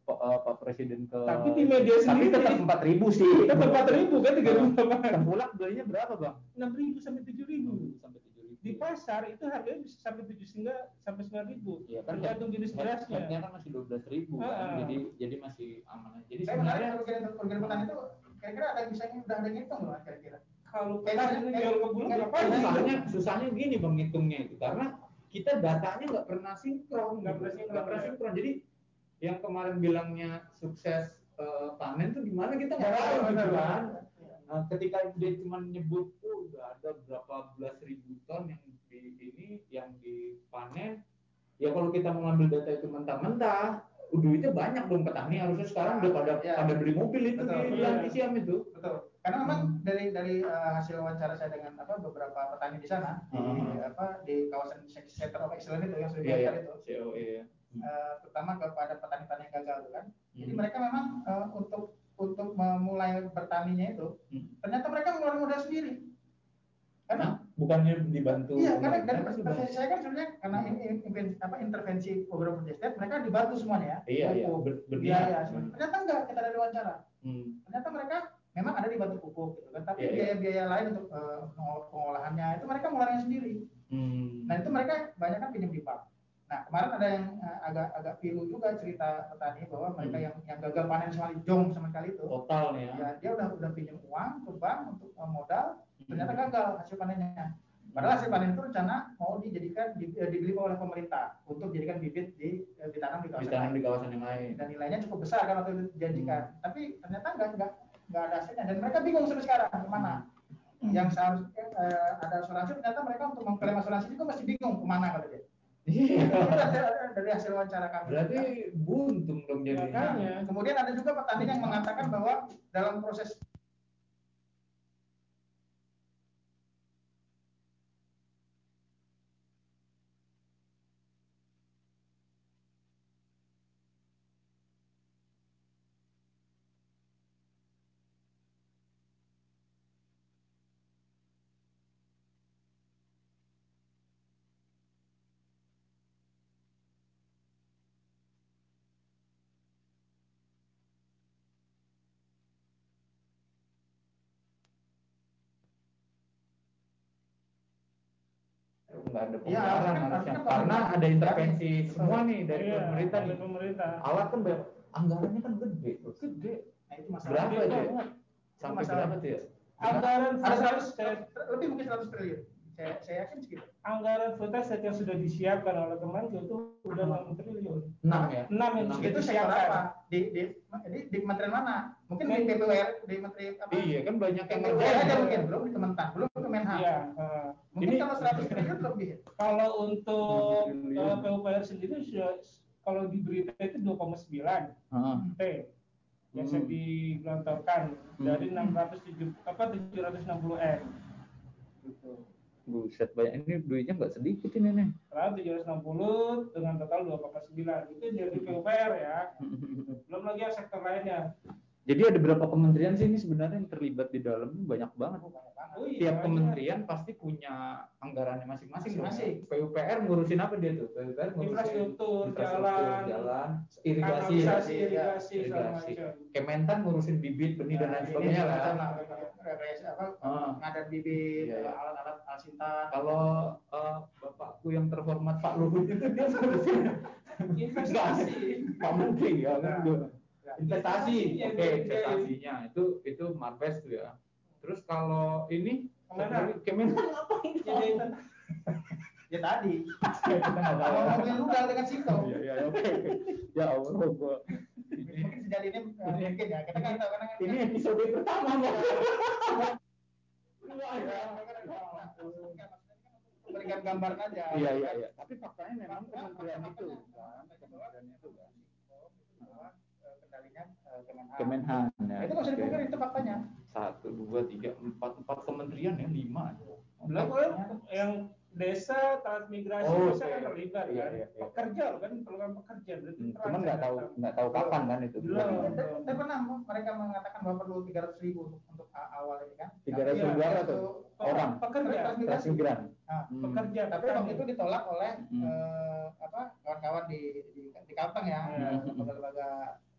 Pak, eh, Pak Presiden ke. Tapi di media Tapi sendiri tetap empat ribu sih. Tetap 4.000 kan 3.800. Tengkulak belinya berapa bang? 6.000 sampai 7.000. Sampai. Di pasar itu harganya bisa sampai 7 hingga sampai 9.000. Iya kan Tergantung jenis berasnya. Headnya kan masih dua belas ribu kan, Ah. jadi jadi masih aman. aja. Jadi Saya menarik sebenarnya kerugian kerugian petani itu kira-kira ada yang bisa udah ada ngitung loh kira-kira. Kalau petani jual ke Bulog ngapain? kayak- susahnya susahnya gini bang ngitungnya itu karena kita datanya nggak pernah sinkron Nggak pernah sinkron, Nggak pernah ya. sinkron jadi yang kemarin bilangnya sukses eh, panen tuh gimana kita nggak tahu gitu benar. kan ketika dia cuma nyebut udah ada berapa belas ribu ton yang di ini yang dipanen ya kalau kita mau ngambil data itu mentah-mentah duitnya banyak dong petani harusnya sekarang udah pada Ya. pada beli mobil itu Betul, di iya. bulan Isiam itu Betul. Karena memang dari dari eh, hasil wawancara saya dengan apa beberapa petani di sana di Hmm. apa di kawasan center of excellence itu yang sudah Iya, iya. diangkat itu COE ya. eh, terutama kepada petani-petani yang gagal itu kan. Jadi Hmm. mereka memang eh, untuk untuk memulai bertaninya itu Hmm. ternyata mereka mengeluarkan modal sendiri. Karena bukannya dibantu iya karena dari saya kan sebenarnya karena Hmm. ini intervensi, apa intervensi beberapa desa mereka dibantu semuanya ya. Iya, iya, Pupuk, ber- berniat. biaya. Ternyata enggak kita dari wawancara. Hmm. ternyata mereka memang ada dibantu pupuk gitu kan tapi Iya, iya. biaya-biaya lain untuk pengol- pengolahannya itu mereka mengeluarkan sendiri Hmm. nah itu mereka banyak kan pinjam di bank nah kemarin ada yang eh, agak agak pilu juga cerita petani bahwa mereka Hmm. yang yang gagal panen sekali jong sama sekali itu total ya. ya dia udah udah pinjam uang ke bank untuk eh, modal ternyata gagal hasil panennya padahal hasil panen itu rencana mau dijadikan di, eh, dibeli oleh pemerintah untuk dijadikan bibit di eh, ditanam di kawasan ditanam lain di kawasan yang lain. dan nilainya cukup besar kan waktu itu dijanjikan tapi ternyata nggak nggak nggak ada hasilnya dan mereka bingung sampai sekarang ke mana yang seharusnya eh, ada asuransi ternyata mereka untuk mengklaim asuransi juga masih bingung ke mana kata dia Iya. itu dari, hasil wawancara kami Berarti buntung dong jadi. Makanya. Nah, kemudian ada juga petani yang mengatakan bahwa dalam proses Nggak ada Iya, pembayaran harusnya- harusnya. Karena ada intervensi Betul. semua nih dari Iya, pemerintah dari nih. pemerintah. Alat kan ber- anggarannya kan gede. Terus. Gede. nah itu masalah Berapa aja? banget. Sampai masalah. berapa tuh ya? Anggaran ada food 100 lebih mungkin 100 triliun saya saya yakin segitu anggaran food estate yang sudah disiapkan oleh Kemenko itu udah 6 triliun. 6 ya? 6 yang Enam. sudah itu disiapkan. apa di di di, di kementerian mana mungkin di Men- DPR di menteri apa Iya kan banyak yang ngerjain. aja ya. mungkin belum di Kementan belum ke Menhan Iya. eh, mungkin Ini- kalau 100 triliun lebih kalau untuk Triliun. eh, PUPR sendiri sudah kalau di berita itu 2,9 Heeh. T biasa Hmm. digelontorkan Hmm. dari 607 apa 760 M. Gitu. Buset banyak ini duitnya nggak sedikit ini nih. Lalu 760 dengan total 2,9 itu jadi PUPR ya. Belum lagi yang sektor lainnya. Jadi ada berapa kementerian sih ini sebenarnya yang terlibat di dalam banyak banget. Oh iya, Tiap banyak. kementerian pasti punya anggarannya masing-masing. dong ya. Masing-masing. PUPR ngurusin apa dia tuh? PUPR ngurusin Infrastruktur, infrastruktur, jalan, jalan, irigasi, ya. irigasi, Irigasi. macam. Kementan ngurusin bibit, benih dan lain Nah, sebagainya lah. apa Ah. pengadaan bibit Iya, iya. alat-alat alsinta Kalau eh, bapakku yang terhormat Pak Luhut itu dia ngurusin Investasi. Pak Menteri ya kan Nah, ya. investasi oke iya. investasinya itu itu Marbes tuh ya terus kalau ini Kemenhan. Kemenhan ngapain Jadi ya tadi. Kita nggak tahu. Mau mobil rudal dengan Sinto iya iya oke. Ya Allah mungkin sejak ini eh, mungkin ya. Kita kan tahu karena ini episode pertama nggak memberikan gambaran aja iya iya iya. Tapi faktanya memang kementerian itu kan. kementerian itu kan. Kendalinya eh, Kemenhan. Kemenhan ya. Itu nggak usah itu faktanya satu dua tiga empat empat kementerian ya lima Belum kok yang desa transmigrasi Oh, itu saya oke. kan terlibat Iya, kan iya, iya. pekerja loh kan program pekerja berarti Hmm, Cuman nggak tahu nggak tahu kapan kan itu. Belum. Tapi pernah mereka mengatakan bahwa perlu 300 ribu untuk, untuk awal ini kan. 300 Iya, ribu apa itu tuh? Orang. pekerja Transmigrasi. Transmigran. Nah, Hmm. pekerja tapi waktu itu ditolak oleh Hmm. eh, apa kawan-kawan di di, di Kalteng ya, Iya. eh, lembaga-lembaga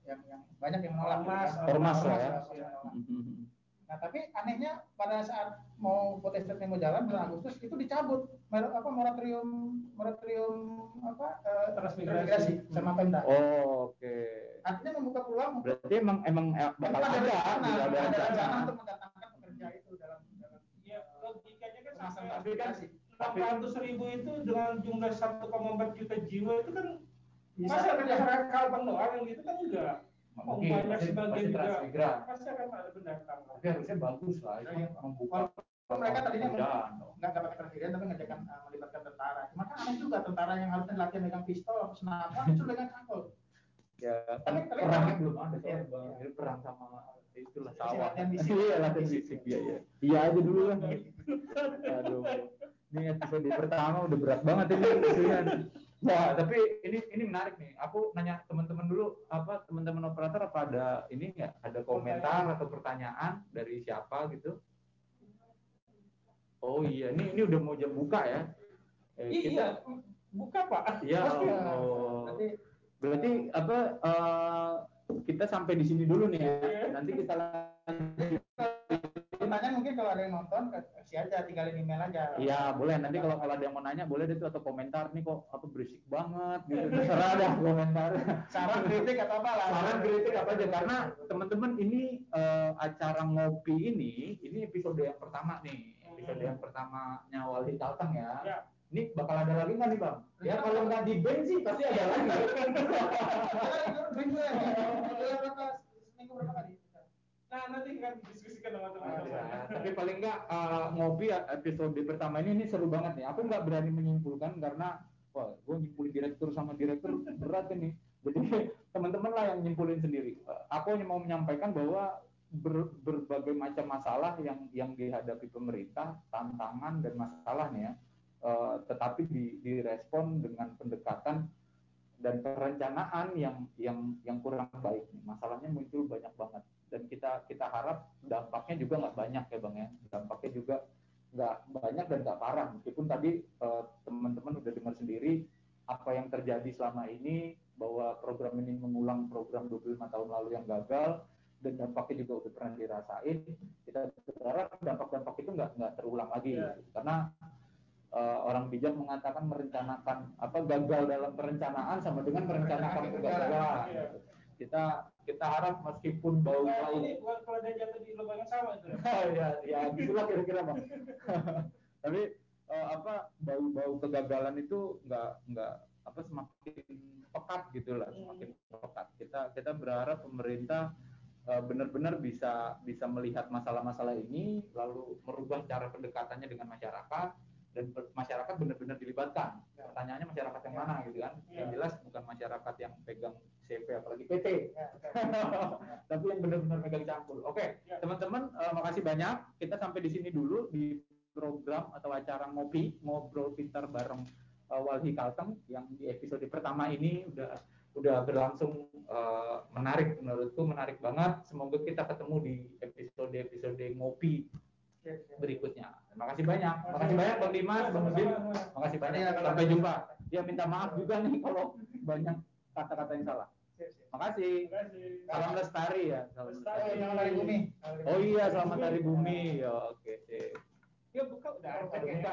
yang yang banyak yang menolak. gitu Ormas, kan. Ormas lah Ormas, ya. Nah tapi anehnya pada saat mau protesnya mau jalan bulan Agustus itu dicabut mer- apa moratorium moratorium apa eh, Transmigrasi. sama Pemda. Oh, oke. Artinya membuka peluang Berarti emang emang eh, bakal ada ada, rencana, tidak ada ada rencana rencana. untuk mendatangkan pekerja itu dalam dalam ya logikanya kan sampai transmigrasi. enam ratus ribu itu dengan jumlah 1,4 juta jiwa itu kan masa kerja. Kalteng doang yang gitu kan enggak Oh, Mungkin banyak pasti, sebagian transmigran. pasti akan ada pendatang Tapi harusnya bagus lah itu Iya. membuka mereka tadinya dong. nggak dapat presiden tapi ngajakan uh, melibatkan tentara. Cuma kan aneh juga tentara yang harusnya latihan dengan pistol atau senapan itu dengan cangkul. Ya, kan Tapi- tapi- perangnya belum ada Iya. soalnya Bang. Ini perang sama itulah sawah. latihan fisik. Iya, latihan fisik iya iya. Iya aja dulu lah. Aduh. Ini episode pertama udah berat banget ini Wah, tapi ini ini menarik nih. Aku nanya teman-teman dulu apa teman-teman operator apa ada ini nggak ada komentar atau pertanyaan dari siapa gitu? Oh iya, ini ini udah mau jam buka ya. Eh, iya buka pak Ya Allah. Nanti Berarti apa eh, kita sampai di sini dulu nih ya. Iya. Nanti kita lanjut. Pertanyaan mungkin kalau ada yang nonton kasih aja tinggalin email aja. Iya, boleh. Nanti kalau kalau ada yang mau nanya boleh deh tuh atau komentar nih kok apa berisik banget gitu. Terserah dah komentar. Saran kritik atau apa lah. Saran kritik apa aja karena teman-teman ini eh, acara ngopi ini ini episode yang pertama nih. Episode yang pertamanya Wali Kalteng ya. Ya. Ini bakal ada lagi nggak nih bang? Ya kalau nggak di band sih pasti ada lagi. Minggu ya. Minggu berapa kali? Nah nanti kan diskusikan sama teman-teman Ya, tapi paling nggak eh, ngopi episode pertama ini ini seru banget nih. Aku nggak berani menyimpulkan karena wah, gue nyimpulin direktur sama direktur berat ini. Jadi teman-teman lah yang nyimpulin sendiri. Eh, Aku hanya mau menyampaikan bahwa ber- berbagai macam masalah yang yang dihadapi pemerintah, tantangan dan masalahnya, eh, tetapi di, direspon dengan pendekatan dan perencanaan yang yang yang kurang baik. Masalahnya muncul banyak banget dan kita kita harap dampaknya juga nggak banyak ya bang ya dampaknya juga nggak banyak dan nggak parah meskipun tadi eh, teman-teman udah dengar sendiri apa yang terjadi selama ini bahwa program ini mengulang program 25 tahun lalu yang gagal dan dampaknya juga udah pernah dirasain kita berharap dampak-dampak itu nggak nggak terulang lagi Iya. karena eh, orang bijak mengatakan merencanakan apa gagal dalam perencanaan sama dengan merencanakan kegagalan Iya. kita kita harap meskipun bau bau. ini bukan kalau ada jatuh di lubang yang sama itu. Ya ya gitulah kira-kira bang. Tapi eh, apa bau-bau kegagalan itu nggak nggak apa semakin pekat gitulah semakin pekat. Kita kita berharap pemerintah eh, benar-benar bisa bisa melihat masalah-masalah ini lalu merubah cara pendekatannya dengan masyarakat dan masyarakat benar-benar dilibatkan pertanyaannya masyarakat yang mana gitu kan yang Ya. jelas bukan masyarakat yang pegang CV apalagi PT Ya, tapi yang benar-benar megang cangkul. Oke, Ya. teman-teman, eh, makasih banyak. Kita sampai di sini dulu di program atau acara ngopi ngobrol pintar bareng eh, Walhi Kalteng yang di episode pertama ini udah udah berlangsung eh, menarik menurutku menarik banget. Semoga kita ketemu di episode-episode ngopi berikutnya. Terima kasih banyak. Terima kasih banyak Bang Dimas, Bang Udin. Terima kasih banyak. Iya, Sampai jumpa. Ya minta maaf juga nih kalau banyak kata-kata yang salah. Makasih. Terima kasih. Salam lestari ya. Salam Lestari. Oh, yang dari bumi. Oh iya, selamat hari bumi. Ya, oke. Ya buka udah Udah buka.